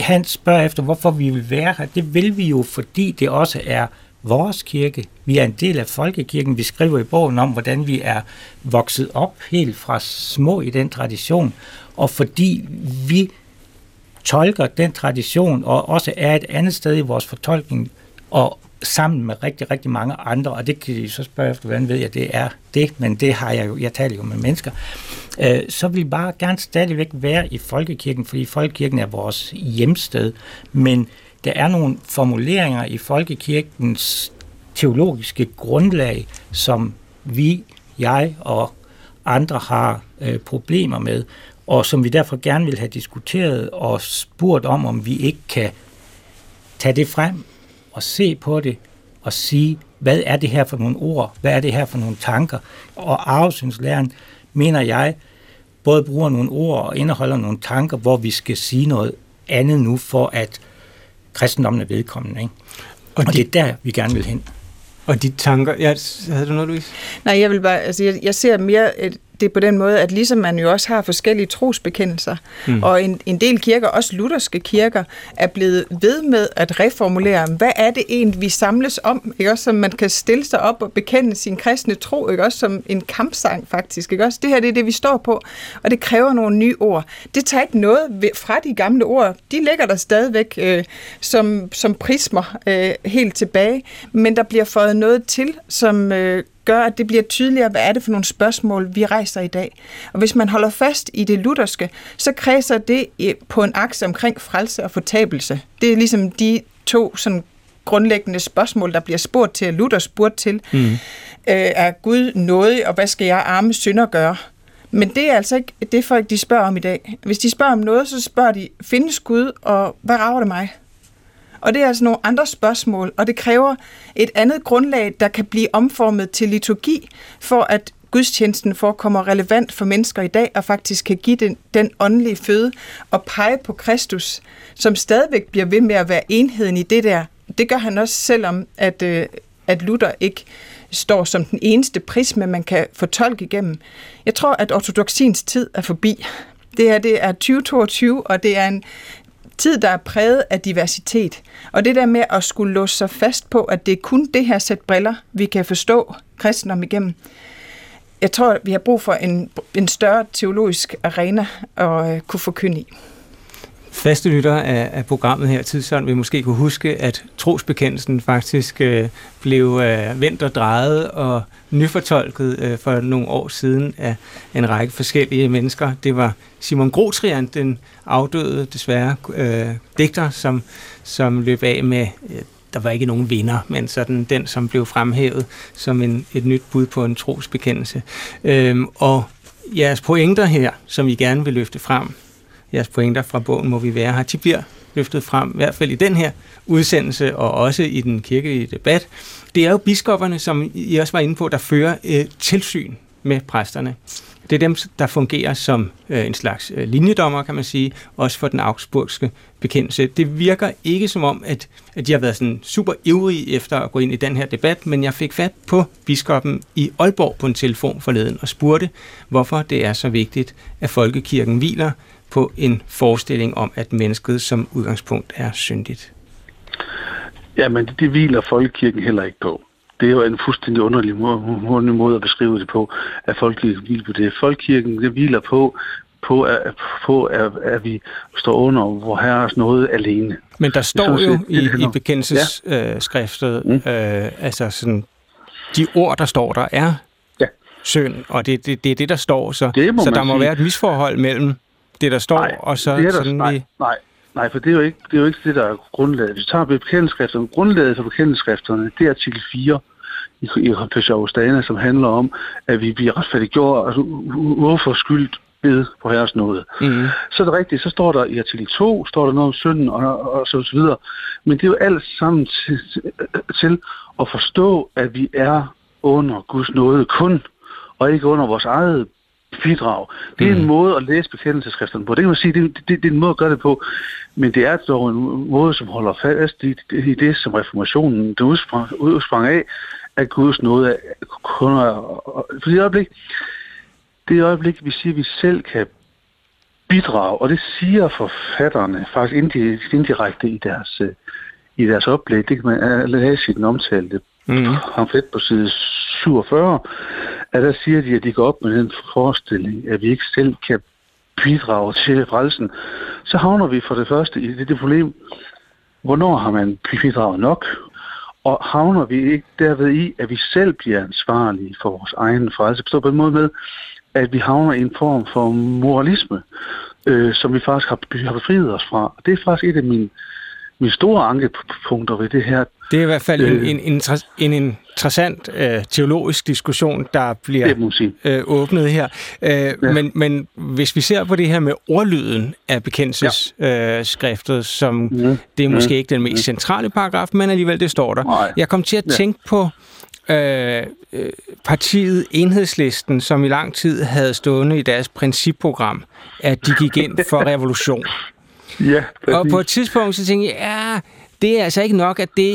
han spørger efter, hvorfor vi vil være her. Det vil vi jo, fordi det også er vores kirke. Vi er en del af folkekirken. Vi skriver i bogen om, hvordan vi er vokset op helt fra små i den tradition. Og fordi vi tolker den tradition, og også er et andet sted i vores fortolkning, og sammen med rigtig, rigtig mange andre, og det kan I så spørge efter, hvordan ved jeg, det er det, men det har jeg jo, jeg taler jo med mennesker, øh, så vil vi bare gerne stadigvæk være i folkekirken, fordi folkekirken er vores hjemsted, men der er nogle formuleringer i folkekirkens teologiske grundlag, som vi, jeg og andre har øh, problemer med, og som vi derfor gerne vil have diskuteret og spurgt om, om vi ikke kan tage det frem og se på det og sige, hvad er det her for nogle ord, hvad er det her for nogle tanker. Og arvesynslæren, mener jeg, både bruger nogle ord og indeholder nogle tanker, hvor vi skal sige noget andet nu, for at kristendommen er vedkommende. Ikke? Og, og de, det er der, vi gerne vil hen. Og de tanker, ja, havde du noget, Louise? Nej, jeg vil bare, altså jeg, jeg ser mere et, det på den måde, at ligesom man jo også har forskellige trosbekendelser, mm. og en, en del kirker, også lutherske kirker, er blevet ved med at reformulere, hvad er det egentlig, vi samles om, ikke også, så man kan stille sig op og bekende sin kristne tro, ikke også, som en kampsang faktisk, ikke også. Det her, det er det, vi står på, og det kræver nogle nye ord. Det tager ikke noget fra de gamle ord, de ligger der stadigvæk øh, som, som prismer øh, helt tilbage, men der bliver fået noget til, som øh, gør, at det bliver tydeligere, hvad er det for nogle spørgsmål, vi rejser i dag. Og hvis man holder fast i det lutherske, så kredser det på en akse omkring frelse og fortabelse. Det er ligesom de to sådan grundlæggende spørgsmål, der bliver spurgt til, Luther spurgt til. Mm. Øh, er Gud nådig, og hvad skal jeg arme synder gøre? Men det er altså ikke det, folk de spørger om i dag. Hvis de spørger om noget, så spørger de, findes Gud, og hvad rager det mig? Og det er altså nogle andre spørgsmål, og det kræver et andet grundlag, der kan blive omformet til liturgi, for at gudstjenesten forekommer relevant for mennesker i dag, og faktisk kan give den, den åndelige føde og pege på Kristus, som stadigvæk bliver ved med at være enheden i det der. Det gør han også, selvom at, øh, at Luther ikke står som den eneste prisme, man kan fortolke igennem. Jeg tror, at ortodoxiens tid er forbi. Det her det er 2022, og det er en tid, der er præget af diversitet. Og det der med at skulle låse sig fast på, at det er kun det her sæt briller, vi kan forstå kristendom igennem. Jeg tror, vi har brug for en, en større teologisk arena at øh, kunne forkynde i. Faste lyttere af, af programmet her, Tidsånd, vil måske kunne huske, at trosbekendelsen faktisk øh, blev øh, vendt og drejet og nyfortolket øh, for nogle år siden af en række forskellige mennesker. Det var Simon Grotrian, den afdøde, desværre, øh, digter, som, som løb af med, øh, der var ikke nogen vinder, men sådan den, som blev fremhævet som en, et nyt bud på en trosbekendelse. Øh, og jeres pointer her, som I gerne vil løfte frem, jeres pointer fra bogen Må vi være her, de bliver løftet frem, i hvert fald i den her udsendelse, og også i den kirkelige debat. Det er jo biskopperne, som I også var inde på, der fører øh, tilsyn med præsterne. Det er dem, der fungerer som øh, en slags øh, linjedommer, kan man sige, også for den augsburgske bekendelse. Det virker ikke som om, at, at de har været sådan super ivrige efter at gå ind i den her debat, men jeg fik fat på biskoppen i Aalborg på en telefon forleden og spurgte, hvorfor det er så vigtigt, at folkekirken hviler på en forestilling om, at mennesket som udgangspunkt er syndigt? Jamen, det, hviler folkekirken heller ikke på. Det er jo en fuldstændig underlig måde, måde at beskrive det på, at folkekirken hviler på det. Folkekirken det hviler på, på, at, på at, at vi står under vor herres noget alene. Men der står jo i, i bekendelsesskriftet, ja. mm. øh, altså sådan, de ord, der står der, er ja. synd, og det, det, det er det, der står. Så, det så der må sige. være et misforhold mellem det, der står, nej, og så det er der, sådan nej, vi... nej, nej, for det er, jo ikke, det er jo ikke det, der er grundlaget. Vi tager bekendelseskrifterne, grundlaget for bekendelseskrifterne, det er artikel 4 i, i Peshavstane, som handler om, at vi bliver retfærdiggjort, altså uforskyldt ved på herres nåde. Mm. Så er det rigtigt, så står der i artikel 2, står der noget om synden og, og, og så videre. Men det er jo alt sammen til, til at forstå, at vi er under Guds nåde kun, og ikke under vores eget bidrag. Det er mm. en måde at læse bekendelseskrifterne på. Det kan man sige, det, det, det er en måde at gøre det på. Men det er dog en måde, som holder fast i, i det, som reformationen det udsprang, udsprang af, at Guds noget kun er... For det øjeblik, det øjeblik, vi siger, at vi selv kan bidrage, og det siger forfatterne faktisk indirekte i deres, øh, i deres oplæg, det kan man læse i den omtalte mm. pamflet på side 47, Ja, der siger de, at de går op med den forestilling, at vi ikke selv kan bidrage til frelsen, så havner vi for det første i det, det problem, hvornår har man bidraget nok, og havner vi ikke derved i, at vi selv bliver ansvarlige for vores egen frelse. Så på en måde med, at vi havner i en form for moralisme, øh, som vi faktisk har, har befriet os fra. Og det er faktisk et af mine, mine store ankepunkter ved det her. Det er i hvert fald øh, en, en, en, en interessant øh, teologisk diskussion, der bliver øh, åbnet her. Øh, ja. men, men hvis vi ser på det her med ordlyden af bekendelsesskriftet, ja. øh, som mm. det er måske mm. ikke den mest centrale paragraf, men alligevel det står der. Nej. Jeg kom til at ja. tænke på øh, øh, partiet Enhedslisten, som i lang tid havde stående i deres principprogram, at de gik ind for revolution. Ja, og på et tidspunkt så tænkte jeg, ja, det er altså ikke nok, at det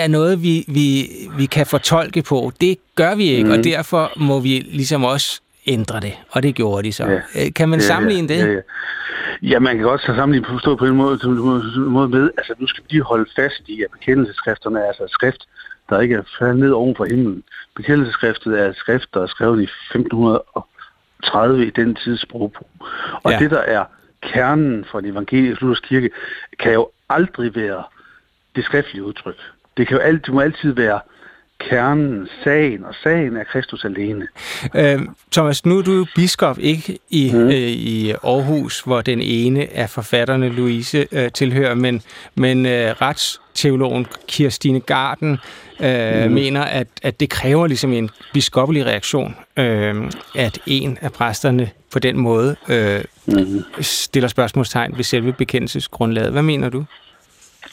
er noget, vi, vi, vi kan fortolke på. Det gør vi ikke, mm. og derfor må vi ligesom også ændre det, og det gjorde de så. Ja. Øh, kan man ja, sammenligne ja, det? Ja, ja. ja, man kan godt sammenligne på, stå på en måde, måde med, altså nu skal vi lige holde fast i, at bekendelseskrifterne er altså skrift, der ikke er faldet ned oven for himlen. Bekendelseskriftet er skrift, der er skrevet i 1530 i den tidsbrug. Og ja. det, der er kernen for den evangelisk luthersk kirke, kan jo aldrig være det skriftlige udtryk. Det, kan jo altid, det må altid være kernen, sagen, og sagen er Kristus alene. Øh, Thomas, nu er du biskop ikke i, mm. øh, i Aarhus, hvor den ene af forfatterne, Louise, øh, tilhører, men, men øh, retsteologen Kirstine Garden øh, mm. mener, at, at det kræver ligesom en biskoppelig reaktion, øh, at en af præsterne på den måde øh, mm. stiller spørgsmålstegn ved selve bekendelsesgrundlaget. Hvad mener du?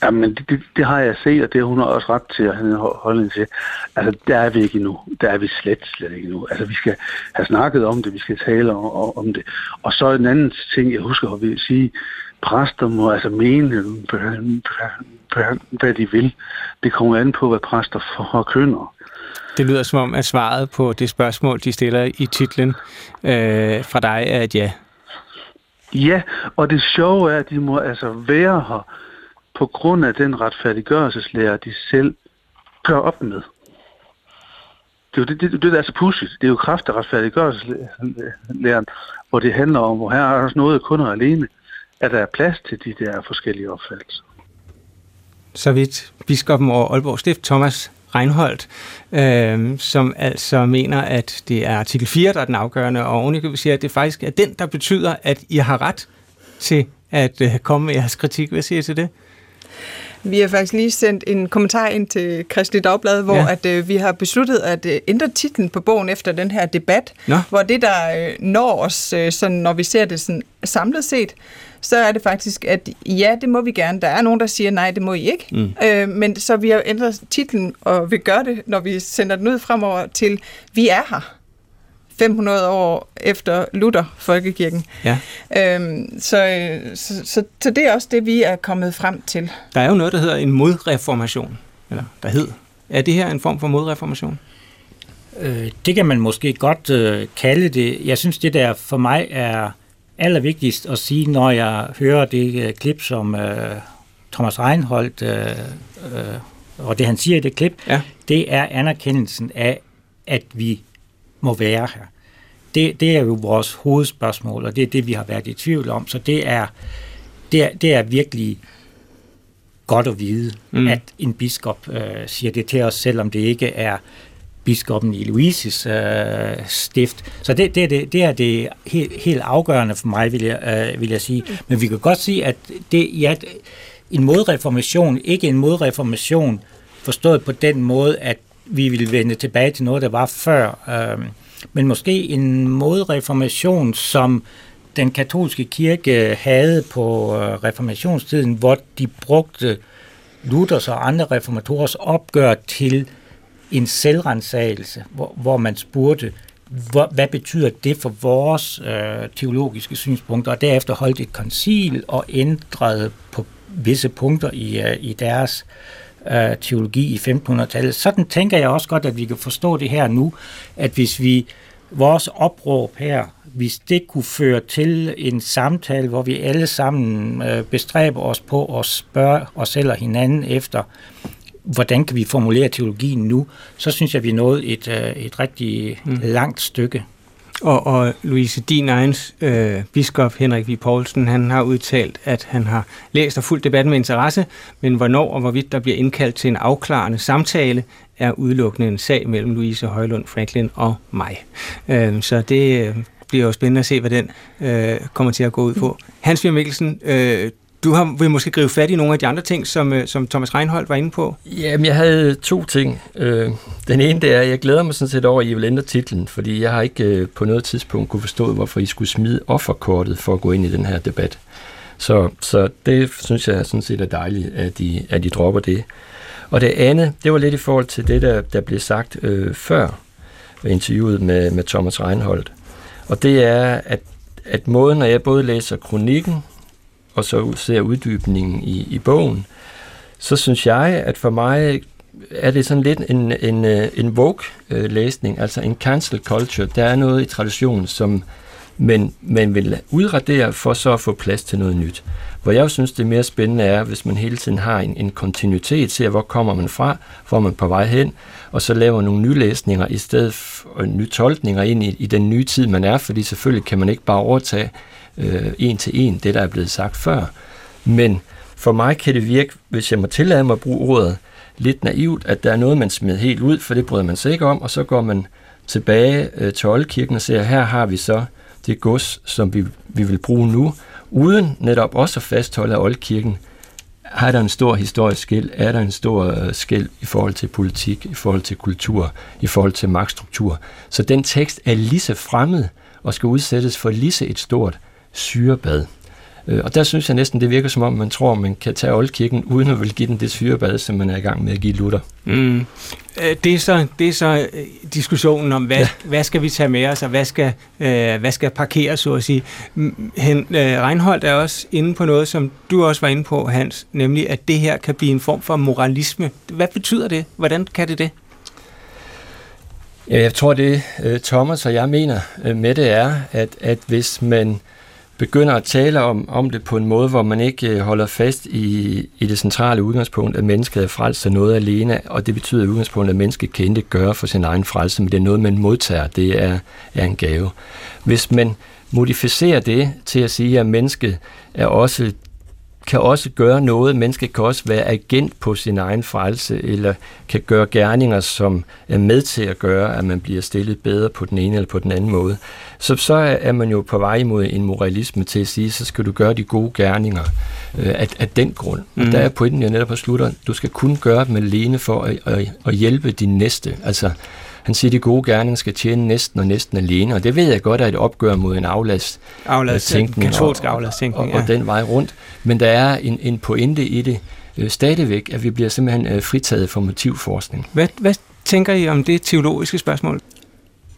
Jamen, det, det, det har jeg set, og det har hun også ret til at have en holdning til. Altså, der er vi ikke endnu. Der er vi slet, slet ikke endnu. Altså, vi skal have snakket om det, vi skal tale om, om det. Og så en anden ting, jeg husker at vi sige, præster må altså mene, hvad de vil. Det kommer an på, hvad præster forkynder. Det lyder som om, at svaret på det spørgsmål, de stiller i titlen øh, fra dig, er et ja. Ja, og det sjove er, at de må altså være her på grund af den retfærdiggørelseslære, de selv gør op med. Det er jo det, det, det der er så pudsigt. Det er jo kraft af retfærdiggørelseslæren, hvor det handler om, hvor her er også noget kun kunder alene, at der er plads til de der forskellige opfattelser. Så vidt biskoppen over Aalborg Stift, Thomas Reinholdt, øh, som altså mener, at det er artikel 4, der er den afgørende, og ovenikøbet siger, at det faktisk er den, der betyder, at I har ret til at øh, komme med jeres kritik. Hvad siger I til det? Vi har faktisk lige sendt en kommentar ind til Kristelig Dagblad, hvor ja. at, øh, vi har besluttet at øh, ændre titlen på bogen efter den her debat, Nå. hvor det, der øh, når os, øh, sådan, når vi ser det sådan, samlet set, så er det faktisk, at ja, det må vi gerne. Der er nogen, der siger, nej, det må I ikke. Mm. Øh, men så vi har ændret titlen, og vi gør det, når vi sender den ud fremover til, vi er her. 500 år efter Luther, folkekirken. Ja. Øhm, så, så, så, så det er også det, vi er kommet frem til. Der er jo noget, der hedder en modreformation. Eller der hed. Er det her en form for modreformation? Øh, det kan man måske godt øh, kalde det. Jeg synes, det der for mig er allervigtigst at sige, når jeg hører det øh, klip, som øh, Thomas Reinholdt øh, øh, og det han siger i det klip, ja. det er anerkendelsen af, at vi må være her. Det, det er jo vores hovedspørgsmål, og det er det, vi har været i tvivl om. Så det er, det er, det er virkelig godt at vide, mm. at en biskop øh, siger det til os, selvom det ikke er biskoppen i Louises øh, stift. Så det, det, det, det er det helt, helt afgørende for mig, vil jeg, øh, vil jeg sige. Men vi kan godt sige, at det, ja, en modreformation, ikke en modreformation, forstået på den måde, at vi vil vende tilbage til noget, der var før. Øh, men måske en modreformation, som den katolske kirke havde på øh, reformationstiden, hvor de brugte Luthers og andre reformatorers opgør til en selvrensagelse, hvor, hvor man spurgte, hvor, hvad betyder det for vores øh, teologiske synspunkter, og derefter holdt et koncil og ændrede på visse punkter i, øh, i deres øh, teologi i 1500-tallet. Sådan tænker jeg også godt, at vi kan forstå det her nu, at hvis vi vores opråb her, hvis det kunne føre til en samtale, hvor vi alle sammen øh, bestræber os på at spørge os selv og hinanden efter, hvordan kan vi formulere teologien nu, så synes jeg, vi nået et, øh, et rigtig mm. langt stykke. Og, og Louise, din egen øh, biskop Henrik V. Poulsen, han har udtalt, at han har læst og fulgt debatten med interesse, men hvornår og hvorvidt der bliver indkaldt til en afklarende samtale, er udelukkende en sag mellem Louise Højlund Franklin og mig. Øh, så det øh, bliver jo spændende at se, hvad den øh, kommer til at gå ud på. Hans Fjord Mikkelsen, øh, du har, vil måske gribe fat i nogle af de andre ting, som, øh, som Thomas Reinholdt var inde på. Jamen, jeg havde to ting. Øh, den ene det er, at jeg glæder mig sådan set over, at I vil ændre titlen, fordi jeg har ikke øh, på noget tidspunkt kunne forstå, hvorfor I skulle smide offerkortet for at gå ind i den her debat. Så, så det synes jeg sådan set er dejligt, at I, at I dropper det. Og det andet, det var lidt i forhold til det, der, der blev sagt øh, før interviewet med, med Thomas Reinholdt. Og det er, at, at måden, når jeg både læser kronikken, og så ser uddybningen i, i bogen, så synes jeg, at for mig er det sådan lidt en, en, øh, en woke-læsning, øh, altså en cancel culture. Der er noget i traditionen, som man, man vil udradere for så at få plads til noget nyt. Hvor jeg synes, det mere spændende er, hvis man hele tiden har en, en kontinuitet, ser hvor kommer man fra, hvor man på vej hen, og så laver nogle nye læsninger i stedet for nye tolkninger ind i, i den nye tid, man er, fordi selvfølgelig kan man ikke bare overtage øh, en til en det, der er blevet sagt før. Men for mig kan det virke, hvis jeg må tillade mig at bruge ordet, lidt naivt, at der er noget, man smider helt ud, for det bryder man sig ikke om, og så går man tilbage øh, til oldkirken og siger, her har vi så det gods, som vi, vi vil bruge nu, uden netop også at fastholde, at oldkirken har der en stor historisk skæld, er der en stor øh, skæld i forhold til politik, i forhold til kultur, i forhold til magtstruktur. Så den tekst er lige så fremmed og skal udsættes for lige så et stort syrebad. Øh, og der synes jeg næsten, det virker som om, man tror, man kan tage oldkirken, uden at vil give den det syrebad, som man er i gang med at give Luther. Mm. Øh, det er så, det er så øh, diskussionen om, hvad, ja. hvad skal vi tage med os, og hvad skal, øh, hvad skal parkeres, så at sige. Hen, øh, Reinholdt er også inde på noget, som du også var inde på, Hans, nemlig at det her kan blive en form for moralisme. Hvad betyder det? Hvordan kan det det? Ja, jeg tror, det Thomas og jeg mener med det er, at, at hvis man begynder at tale om, om det på en måde, hvor man ikke øh, holder fast i, i det centrale udgangspunkt, at mennesket er frelst af noget alene, og det betyder i udgangspunktet, at mennesket kan ikke gøre for sin egen frelse, men det er noget, man modtager, det er, er en gave. Hvis man modificerer det til at sige, at mennesket er også kan også gøre noget. Mennesket kan også være agent på sin egen frelse, eller kan gøre gerninger, som er med til at gøre, at man bliver stillet bedre på den ene eller på den anden måde. Så, så er man jo på vej imod en moralisme til at sige, så skal du gøre de gode gerninger øh, af, af den grund. Mm. Og der er pointen jo netop på slutter, du skal kun gøre dem alene for at, at, at hjælpe din næste. Altså, han siger, at de gode gerninger skal tjene næsten og næsten alene, og det ved jeg godt er et opgør mod en aflast aflast, tænkning, katolsk aflasttænkning, og, og, og den vej rundt. Men der er en, en pointe i det øh, stadigvæk, at vi bliver simpelthen øh, fritaget for motivforskning. Hvad, hvad tænker I om det teologiske spørgsmål?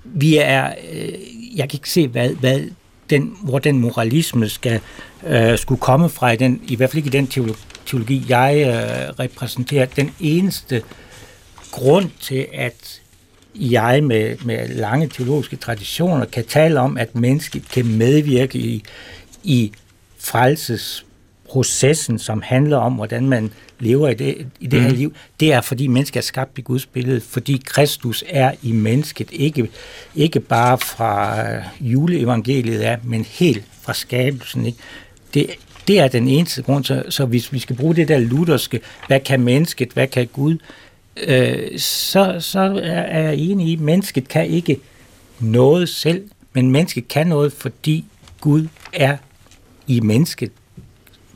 Vi er, øh, jeg kan ikke se, hvad, hvad den, hvor den moralisme skal øh, skulle komme fra, i, den, i hvert fald ikke i den teologi, jeg øh, repræsenterer. Den eneste grund til, at jeg med, med lange teologiske traditioner kan tale om, at mennesket kan medvirke i, i frelsesprocessen, som handler om, hvordan man lever i det, i det mm. her liv, det er, fordi mennesket er skabt i Guds billede, fordi Kristus er i mennesket, ikke, ikke bare fra juleevangeliet er, men helt fra skabelsen. Ikke? Det, det er den eneste grund, så, så hvis vi skal bruge det der lutherske, hvad kan mennesket, hvad kan Gud, øh, Øh, så, så er jeg enig i, at mennesket kan ikke noget selv, men mennesket kan noget, fordi Gud er i mennesket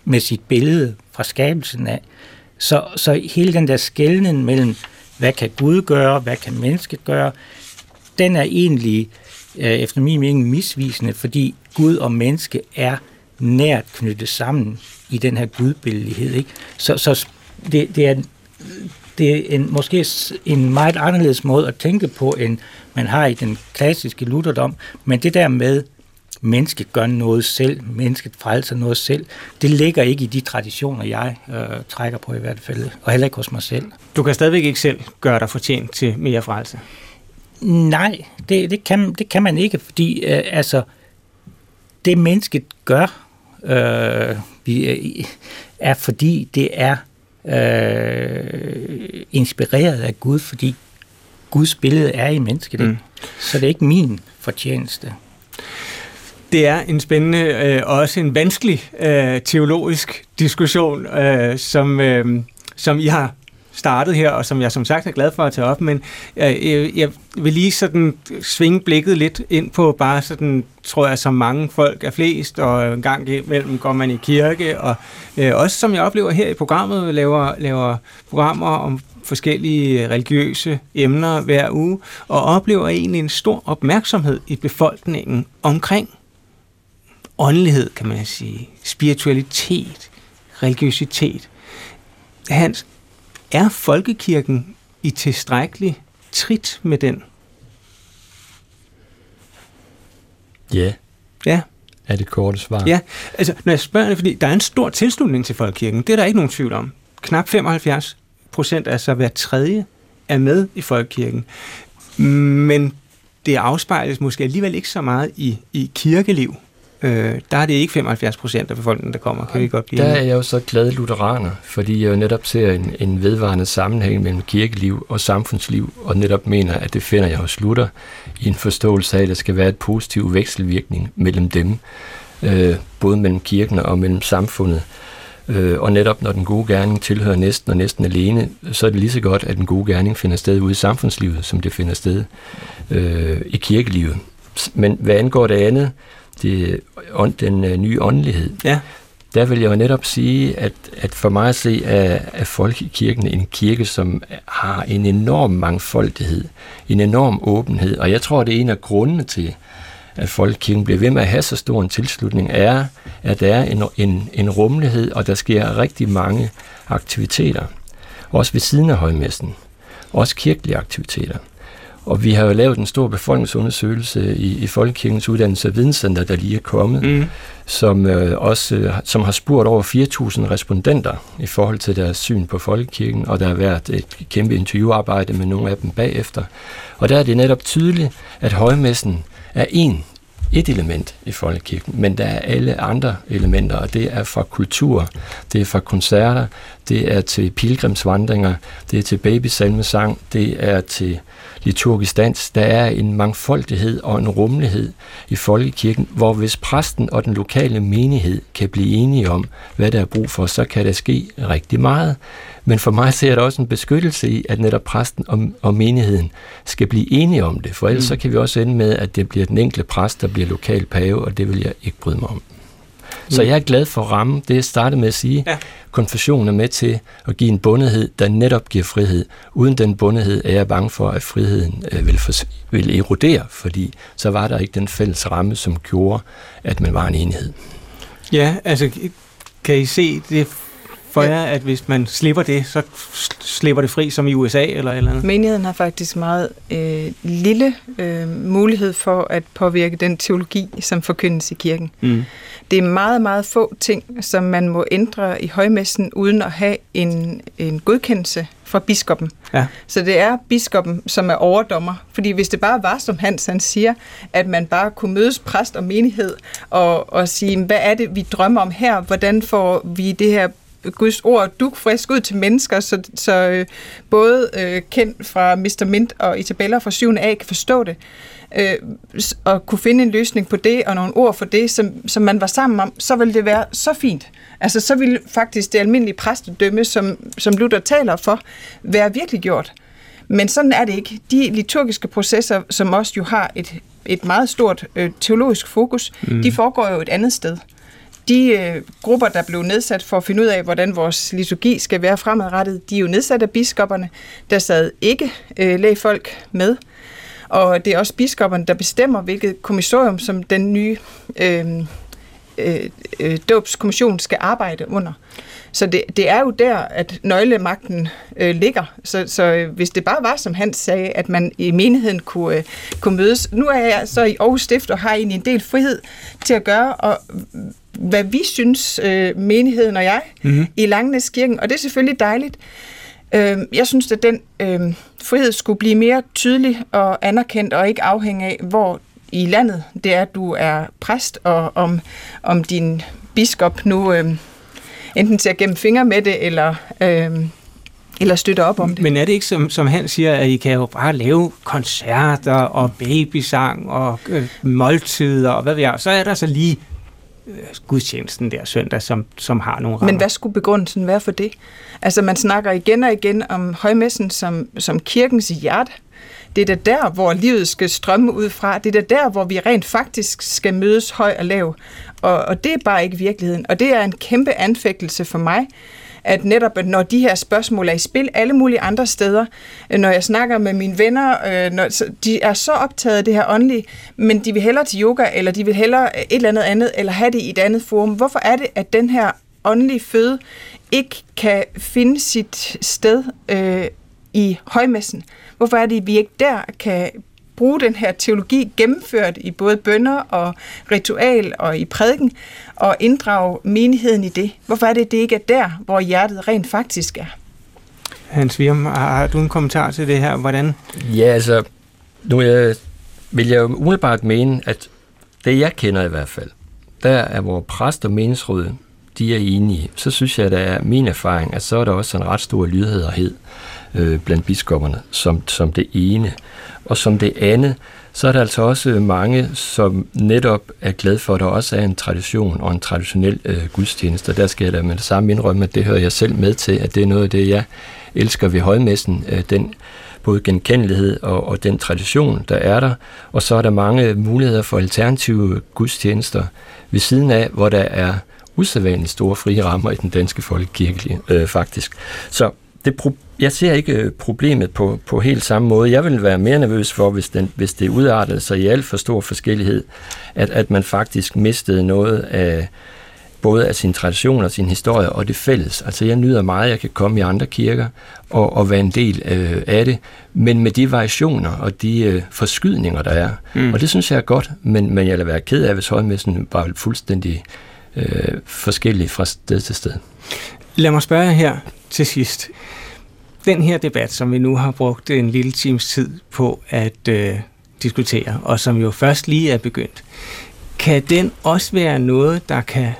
med sit billede fra skabelsen af. Så, så hele den der skældning mellem, hvad kan Gud gøre, hvad kan mennesket gøre, den er egentlig øh, efter min mening misvisende, fordi Gud og menneske er nært knyttet sammen i den her gudbillighed. Ikke? Så, så det, det, er, det er en, måske en meget anderledes måde at tænke på, end man har i den klassiske lutherdom, men det der med, mennesket gør noget selv, mennesket frelser noget selv, det ligger ikke i de traditioner, jeg øh, trækker på i hvert fald, og heller ikke hos mig selv. Du kan stadigvæk ikke selv gøre dig fortjent til mere frelse? Nej, det, det, kan, det kan man ikke, fordi øh, altså, det mennesket gør, øh, vi, øh, er fordi det er øh, inspireret af Gud, fordi Guds billede er i mennesket. Mm. Så det er ikke min fortjeneste. Det er en spændende øh, og også en vanskelig øh, teologisk diskussion, øh, som, øh, som I har startet her, og som jeg som sagt er glad for at tage op, men øh, jeg, jeg vil lige sådan svinge blikket lidt ind på bare sådan, tror jeg, som mange folk er flest, og en gang imellem går man i kirke, og øh, også som jeg oplever her i programmet, laver, laver programmer om forskellige religiøse emner hver uge, og oplever egentlig en stor opmærksomhed i befolkningen omkring åndelighed, kan man sige, spiritualitet, religiøsitet. Hans, er folkekirken i tilstrækkelig trit med den? Ja. Ja. Er det korte svar? Ja, altså når jeg spørger det, fordi der er en stor tilslutning til folkekirken, det er der ikke nogen tvivl om. Knap 75 procent, altså hver tredje, er med i folkekirken. Men det afspejles måske alligevel ikke så meget i, i kirkeliv. Øh, der er det ikke 75 procent af befolkningen, der kommer. Kan vi godt blive Der er jeg jo så glad lutheraner, fordi jeg jo netop ser en, en vedvarende sammenhæng mellem kirkeliv og samfundsliv, og netop mener, at det finder jeg hos Luther i en forståelse af, at der skal være et positiv vekselvirkning mellem dem, øh, både mellem kirken og mellem samfundet. Øh, og netop når den gode gerning tilhører næsten og næsten alene, så er det lige så godt, at den gode gerning finder sted ude i samfundslivet, som det finder sted øh, i kirkelivet. Men hvad angår det andet, det, den øh, nye åndelighed, ja. der vil jeg jo netop sige, at, at for mig at se er, er folkekirken en kirke, som har en enorm mangfoldighed, en enorm åbenhed, og jeg tror, det er en af grundene til, at folkekirken bliver ved med at have så stor en tilslutning, er, at der er en, en, en rummelighed, og der sker rigtig mange aktiviteter. Også ved siden af højmessen. Også kirkelige aktiviteter. Og vi har jo lavet en stor befolkningsundersøgelse i, i Folkekirkens Uddannelse og Videnscenter, der lige er kommet, mm. som øh, også øh, som har spurgt over 4.000 respondenter i forhold til deres syn på Folkekirken, og der har været et kæmpe interviewarbejde med nogle af dem bagefter. Og der er det netop tydeligt, at højmessen er en et element i folkekirken, men der er alle andre elementer, og det er fra kultur, det er fra koncerter, det er til pilgrimsvandringer, det er til babysalmesang, det er til liturgisk dans. Der er en mangfoldighed og en rummelighed i folkekirken, hvor hvis præsten og den lokale menighed kan blive enige om, hvad der er brug for, så kan der ske rigtig meget. Men for mig ser der også en beskyttelse i, at netop præsten og, og menigheden skal blive enige om det, for ellers mm. så kan vi også ende med, at det bliver den enkelte præst, der bliver lokal pave, og det vil jeg ikke bryde mig om. Så mm. jeg er glad for ramme, det jeg startede med at sige. Ja. Konfessionen er med til at give en bundethed, der netop giver frihed. Uden den bundethed er jeg bange for, at friheden øh, vil, for, vil erodere, fordi så var der ikke den fælles ramme, som gjorde, at man var en enhed. Ja, altså kan I se det for jer, at hvis man slipper det, så slipper det fri som i USA eller eller andet? Menigheden har faktisk meget øh, lille øh, mulighed for at påvirke den teologi, som forkyndes i kirken. Mm. Det er meget, meget få ting, som man må ændre i højmessen, uden at have en, en godkendelse fra biskoppen. Ja. Så det er biskoppen, som er overdommer. Fordi hvis det bare var, som Hans han siger, at man bare kunne mødes præst og menighed og, og sige, hvad er det, vi drømmer om her? Hvordan får vi det her Guds ord duk frisk ud til mennesker, så, så øh, både øh, kendt fra Mr. Mint og Isabella fra 7. A kan forstå det, øh, og kunne finde en løsning på det, og nogle ord for det, som, som man var sammen om, så ville det være så fint. Altså, så ville faktisk det almindelige præstedømme, som, som Luther taler for, være virkelig gjort. Men sådan er det ikke. De liturgiske processer, som også jo har et, et meget stort øh, teologisk fokus, mm. de foregår jo et andet sted de øh, grupper, der blev nedsat for at finde ud af, hvordan vores liturgi skal være fremadrettet, de er jo nedsat af biskopperne. Der sad ikke øh, lægfolk med. Og det er også biskopperne, der bestemmer, hvilket kommissorium, som den nye øh, øh, øh, dåbskommission skal arbejde under. Så det, det er jo der, at nøglemagten øh, ligger. Så, så øh, hvis det bare var, som han sagde, at man i menigheden kunne, øh, kunne mødes. Nu er jeg så i Aarhus Stift og har egentlig en del frihed til at gøre, og hvad vi synes, øh, menigheden og jeg, mm-hmm. i Langnæskirken, og det er selvfølgelig dejligt. Øh, jeg synes, at den øh, frihed skulle blive mere tydelig og anerkendt, og ikke afhænge af, hvor i landet det er, at du er præst, og om, om din biskop nu øh, enten ser gennem fingre med det, eller... Øh, eller støtter op om det. Men er det ikke, som, som han siger, at I kan jo bare lave koncerter og babysang og øh, måltider og hvad ved jeg, så er der så lige gudstjenesten der søndag, som, som har nogle rammer. Men hvad skulle begrundelsen være for det? Altså man snakker igen og igen om højmessen som, som kirkens hjerte. Det er da der, hvor livet skal strømme ud fra. Det er da der, hvor vi rent faktisk skal mødes høj og lav. Og, og det er bare ikke virkeligheden. Og det er en kæmpe anfægtelse for mig, at netop når de her spørgsmål er i spil alle mulige andre steder, øh, når jeg snakker med mine venner, øh, når, de er så optaget af det her åndelige, men de vil hellere til yoga, eller de vil hellere et eller andet andet, eller have det i et andet forum. Hvorfor er det, at den her åndelige føde ikke kan finde sit sted øh, i højmessen? Hvorfor er det, at vi ikke der kan bruge den her teologi gennemført i både bønder og ritual og i prædiken, og inddrage menigheden i det? Hvorfor er det, det ikke er der, hvor hjertet rent faktisk er? Hans Virm, har, du en kommentar til det her? Hvordan? Ja, altså, nu jeg, vil jeg jo umiddelbart mene, at det jeg kender i hvert fald, der er vores præst og meningsråd, de er enige. Så synes jeg, at der er min erfaring, at så er der også en ret stor lydhederhed øh, blandt biskopperne, som, som det ene. Og som det andet, så er der altså også øh, mange, som netop er glade for, at der også er en tradition og en traditionel øh, gudstjeneste. Og der skal jeg da med det samme indrømme, at det hører jeg selv med til, at det er noget af det, jeg elsker ved højmessen, øh, den både genkendelighed og, og den tradition, der er der. Og så er der mange muligheder for alternative gudstjenester ved siden af, hvor der er usædvanligt store frie rammer i den danske folkekirke, øh, faktisk. Så det, jeg ser ikke øh, problemet på, på helt samme måde. Jeg vil være mere nervøs for, hvis, den, hvis det udartede sig i alt for stor forskellighed, at, at man faktisk mistede noget af både af sin tradition og sin historie og det fælles. Altså jeg nyder meget, at jeg kan komme i andre kirker og, og være en del øh, af det, men med de variationer og de øh, forskydninger, der er. Mm. Og det synes jeg er godt, men, men jeg vil være ked af, hvis højmessen var fuldstændig øh, Øh, forskellig fra sted til sted. Lad mig spørge her til sidst. Den her debat, som vi nu har brugt en lille times tid på at øh, diskutere, og som jo først lige er begyndt, kan den også være noget, der kan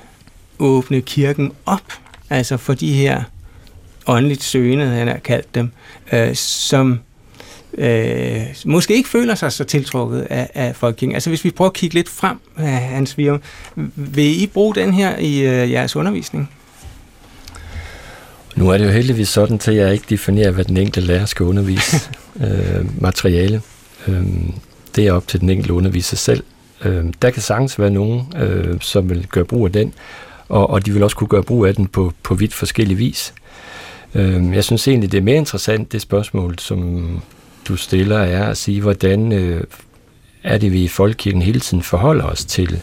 åbne kirken op, altså for de her åndeligt søgende, han har kaldt dem, øh, som øh, måske ikke føler sig så tiltrukket af, af folkekirken. Altså hvis vi prøver at kigge lidt frem, Hans Virum, vil I bruge den her i øh, jeres undervisning? Nu er det jo heldigvis sådan, at jeg ikke definerer, hvad den enkelte lærer skal undervise [LAUGHS] øh, materiale. Øh, det er op til den enkelte underviser selv. Øh, der kan sagtens være nogen, øh, som vil gøre brug af den, og, og de vil også kunne gøre brug af den på, på vidt forskellige vis. Øh, jeg synes egentlig, det er mere interessant, det spørgsmål, som du stiller, er at sige, hvordan øh, er det, vi i Folkekirken hele tiden forholder os til,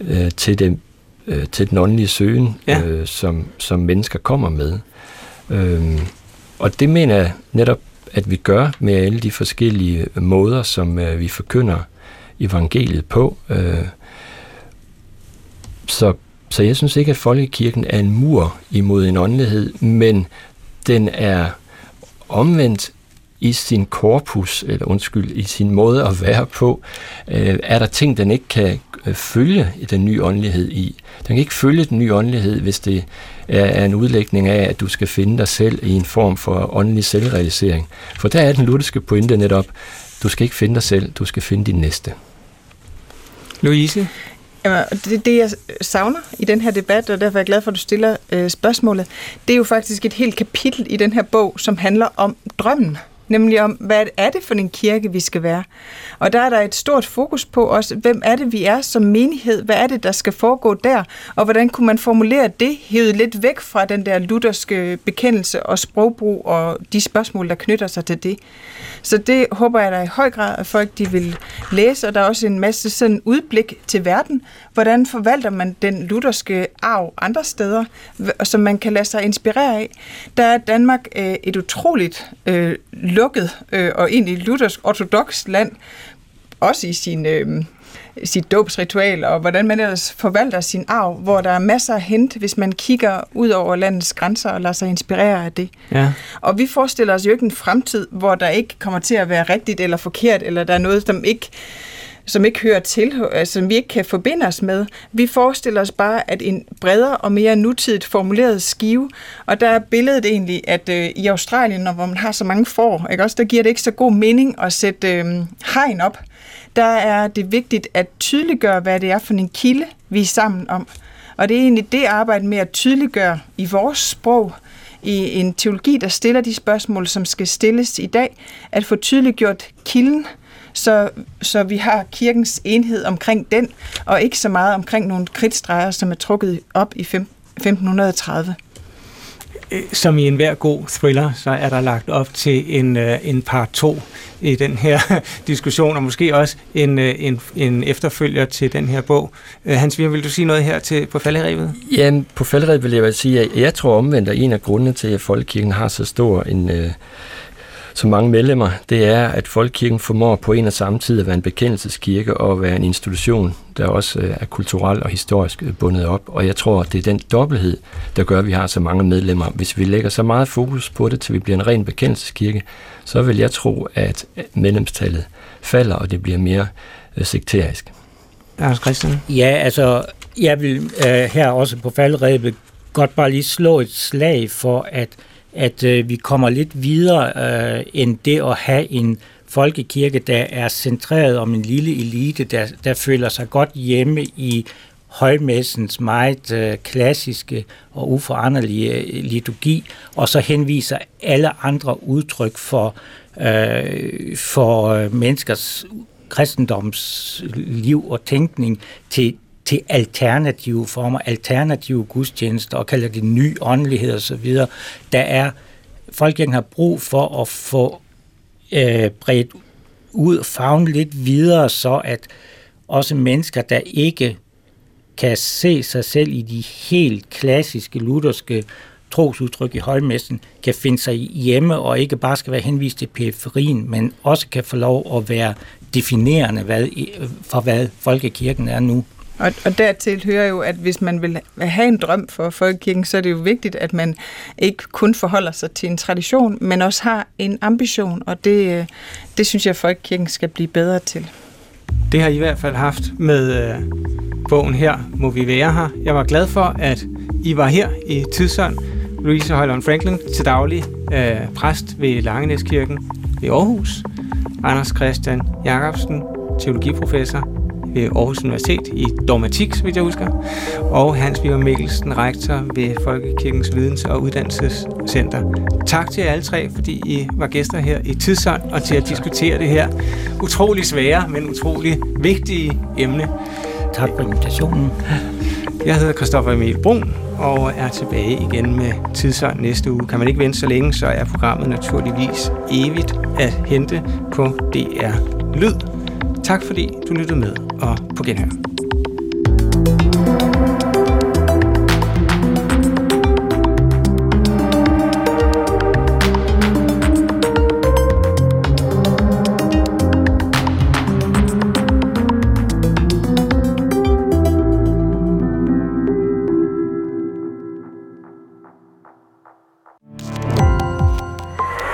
øh, til, det, øh, til den åndelige søgen, ja. øh, som, som mennesker kommer med. Øh, og det mener jeg netop, at vi gør med alle de forskellige måder, som øh, vi forkynder evangeliet på. Øh, så, så jeg synes ikke, at folkekirken er en mur imod en åndelighed, men den er omvendt i sin korpus, eller undskyld, i sin måde at være på, øh, er der ting, den ikke kan øh, følge den nye åndelighed i. Den kan ikke følge den nye åndelighed, hvis det er en udlægning af, at du skal finde dig selv i en form for åndelig selvrealisering. For der er den lutherske pointe netop, du skal ikke finde dig selv, du skal finde din næste. Louise? Jamen, det, det, jeg savner i den her debat, og derfor er jeg glad for, at du stiller øh, spørgsmålet, det er jo faktisk et helt kapitel i den her bog, som handler om drømmen nemlig om, hvad er det for en kirke, vi skal være. Og der er der et stort fokus på også, hvem er det, vi er som menighed, hvad er det, der skal foregå der, og hvordan kunne man formulere det, hævet lidt væk fra den der lutherske bekendelse og sprogbrug og de spørgsmål, der knytter sig til det. Så det håber jeg da i høj grad, at folk de vil læse, og der er også en masse sådan udblik til verden. Hvordan forvalter man den lutherske arv andre steder, som man kan lade sig inspirere af? Der er Danmark øh, et utroligt øh, lukket øh, og egentlig luthersk ortodox land, også i sin... Øh, sit dåbsritual, og hvordan man ellers forvalter sin arv, hvor der er masser at hente, hvis man kigger ud over landets grænser og lader sig inspirere af det. Ja. Og vi forestiller os jo ikke en fremtid, hvor der ikke kommer til at være rigtigt eller forkert, eller der er noget, som ikke som ikke hører til, altså, som vi ikke kan forbinde os med. Vi forestiller os bare, at en bredere og mere nutidigt formuleret skive, og der er billedet egentlig, at øh, i Australien, hvor man har så mange får, ikke også, der giver det ikke så god mening at sætte øh, hegn op, der er det vigtigt at tydeliggøre, hvad det er for en kilde, vi er sammen om. Og det er egentlig det arbejde med at tydeliggøre i vores sprog, i en teologi, der stiller de spørgsmål, som skal stilles i dag, at få tydeliggjort kilden, så, så vi har kirkens enhed omkring den, og ikke så meget omkring nogle kridtstreger, som er trukket op i 1530. Øh, som i enhver god thriller, så er der lagt op til en, øh, en part 2 i den her [LAUGHS] diskussion, og måske også en, øh, en, en efterfølger til den her bog. Hans Vier, vil du sige noget her til, på falderevet? Ja, på falderevet vil jeg sige, at jeg tror omvendt, at en af grundene til, at Folkekirken har så stor en, så mange medlemmer, det er, at Folkekirken formår på en og samme tid at være en bekendelseskirke og være en institution, der også øh, er kulturelt og historisk øh, bundet op. Og jeg tror, det er den dobbelthed, der gør, at vi har så mange medlemmer. Hvis vi lægger så meget fokus på det, til vi bliver en ren bekendelseskirke, så vil jeg tro, at medlemstallet falder, og det bliver mere øh, sekterisk. Lars Christian? Ja, altså, jeg vil øh, her også på faldrebet godt bare lige slå et slag for, at, at øh, vi kommer lidt videre øh, end det at have en folkekirke, der er centreret om en lille elite, der, der føler sig godt hjemme i højmessens meget øh, klassiske og uforanderlige øh, liturgi, og så henviser alle andre udtryk for, øh, for øh, menneskers menneskers kristendomsliv og tænkning til, til alternative former, alternative gudstjenester og kalder det ny åndelighed osv. Der er, folkekirken har brug for at få øh, bredt ud fagne lidt videre, så at også mennesker, der ikke kan se sig selv i de helt klassiske lutherske trosudtryk i højmessen, kan finde sig hjemme og ikke bare skal være henvist til periferien, men også kan få lov at være definerende hvad, for, hvad folkekirken er nu. Og, og dertil hører jo, at hvis man vil have en drøm for folkekirken, så er det jo vigtigt, at man ikke kun forholder sig til en tradition, men også har en ambition, og det, øh, det synes jeg, at folkekirken skal blive bedre til. Det har I i hvert fald haft med øh, bogen her, Må vi være her. Jeg var glad for, at I var her i Tidsånd. Louise Højlund Franklin til daglig øh, præst ved Langenæskirken i Aarhus. Anders Christian Jacobsen, teologiprofessor ved Aarhus Universitet i dogmatik, vidt jeg husker, og Hans Viver Mikkelsen, rektor ved Folkekirkens Videns- og Uddannelsescenter. Tak til alle tre, fordi I var gæster her i Tidsånd, og til at diskutere det her utrolig svære, men utrolig vigtige emne. Tak for invitationen. Jeg hedder Christoffer Emil Brun, og er tilbage igen med Tidsånd næste uge. Kan man ikke vente så længe, så er programmet naturligvis evigt at hente på DR Lyd. Tak fordi du lyttede med, og på genhør.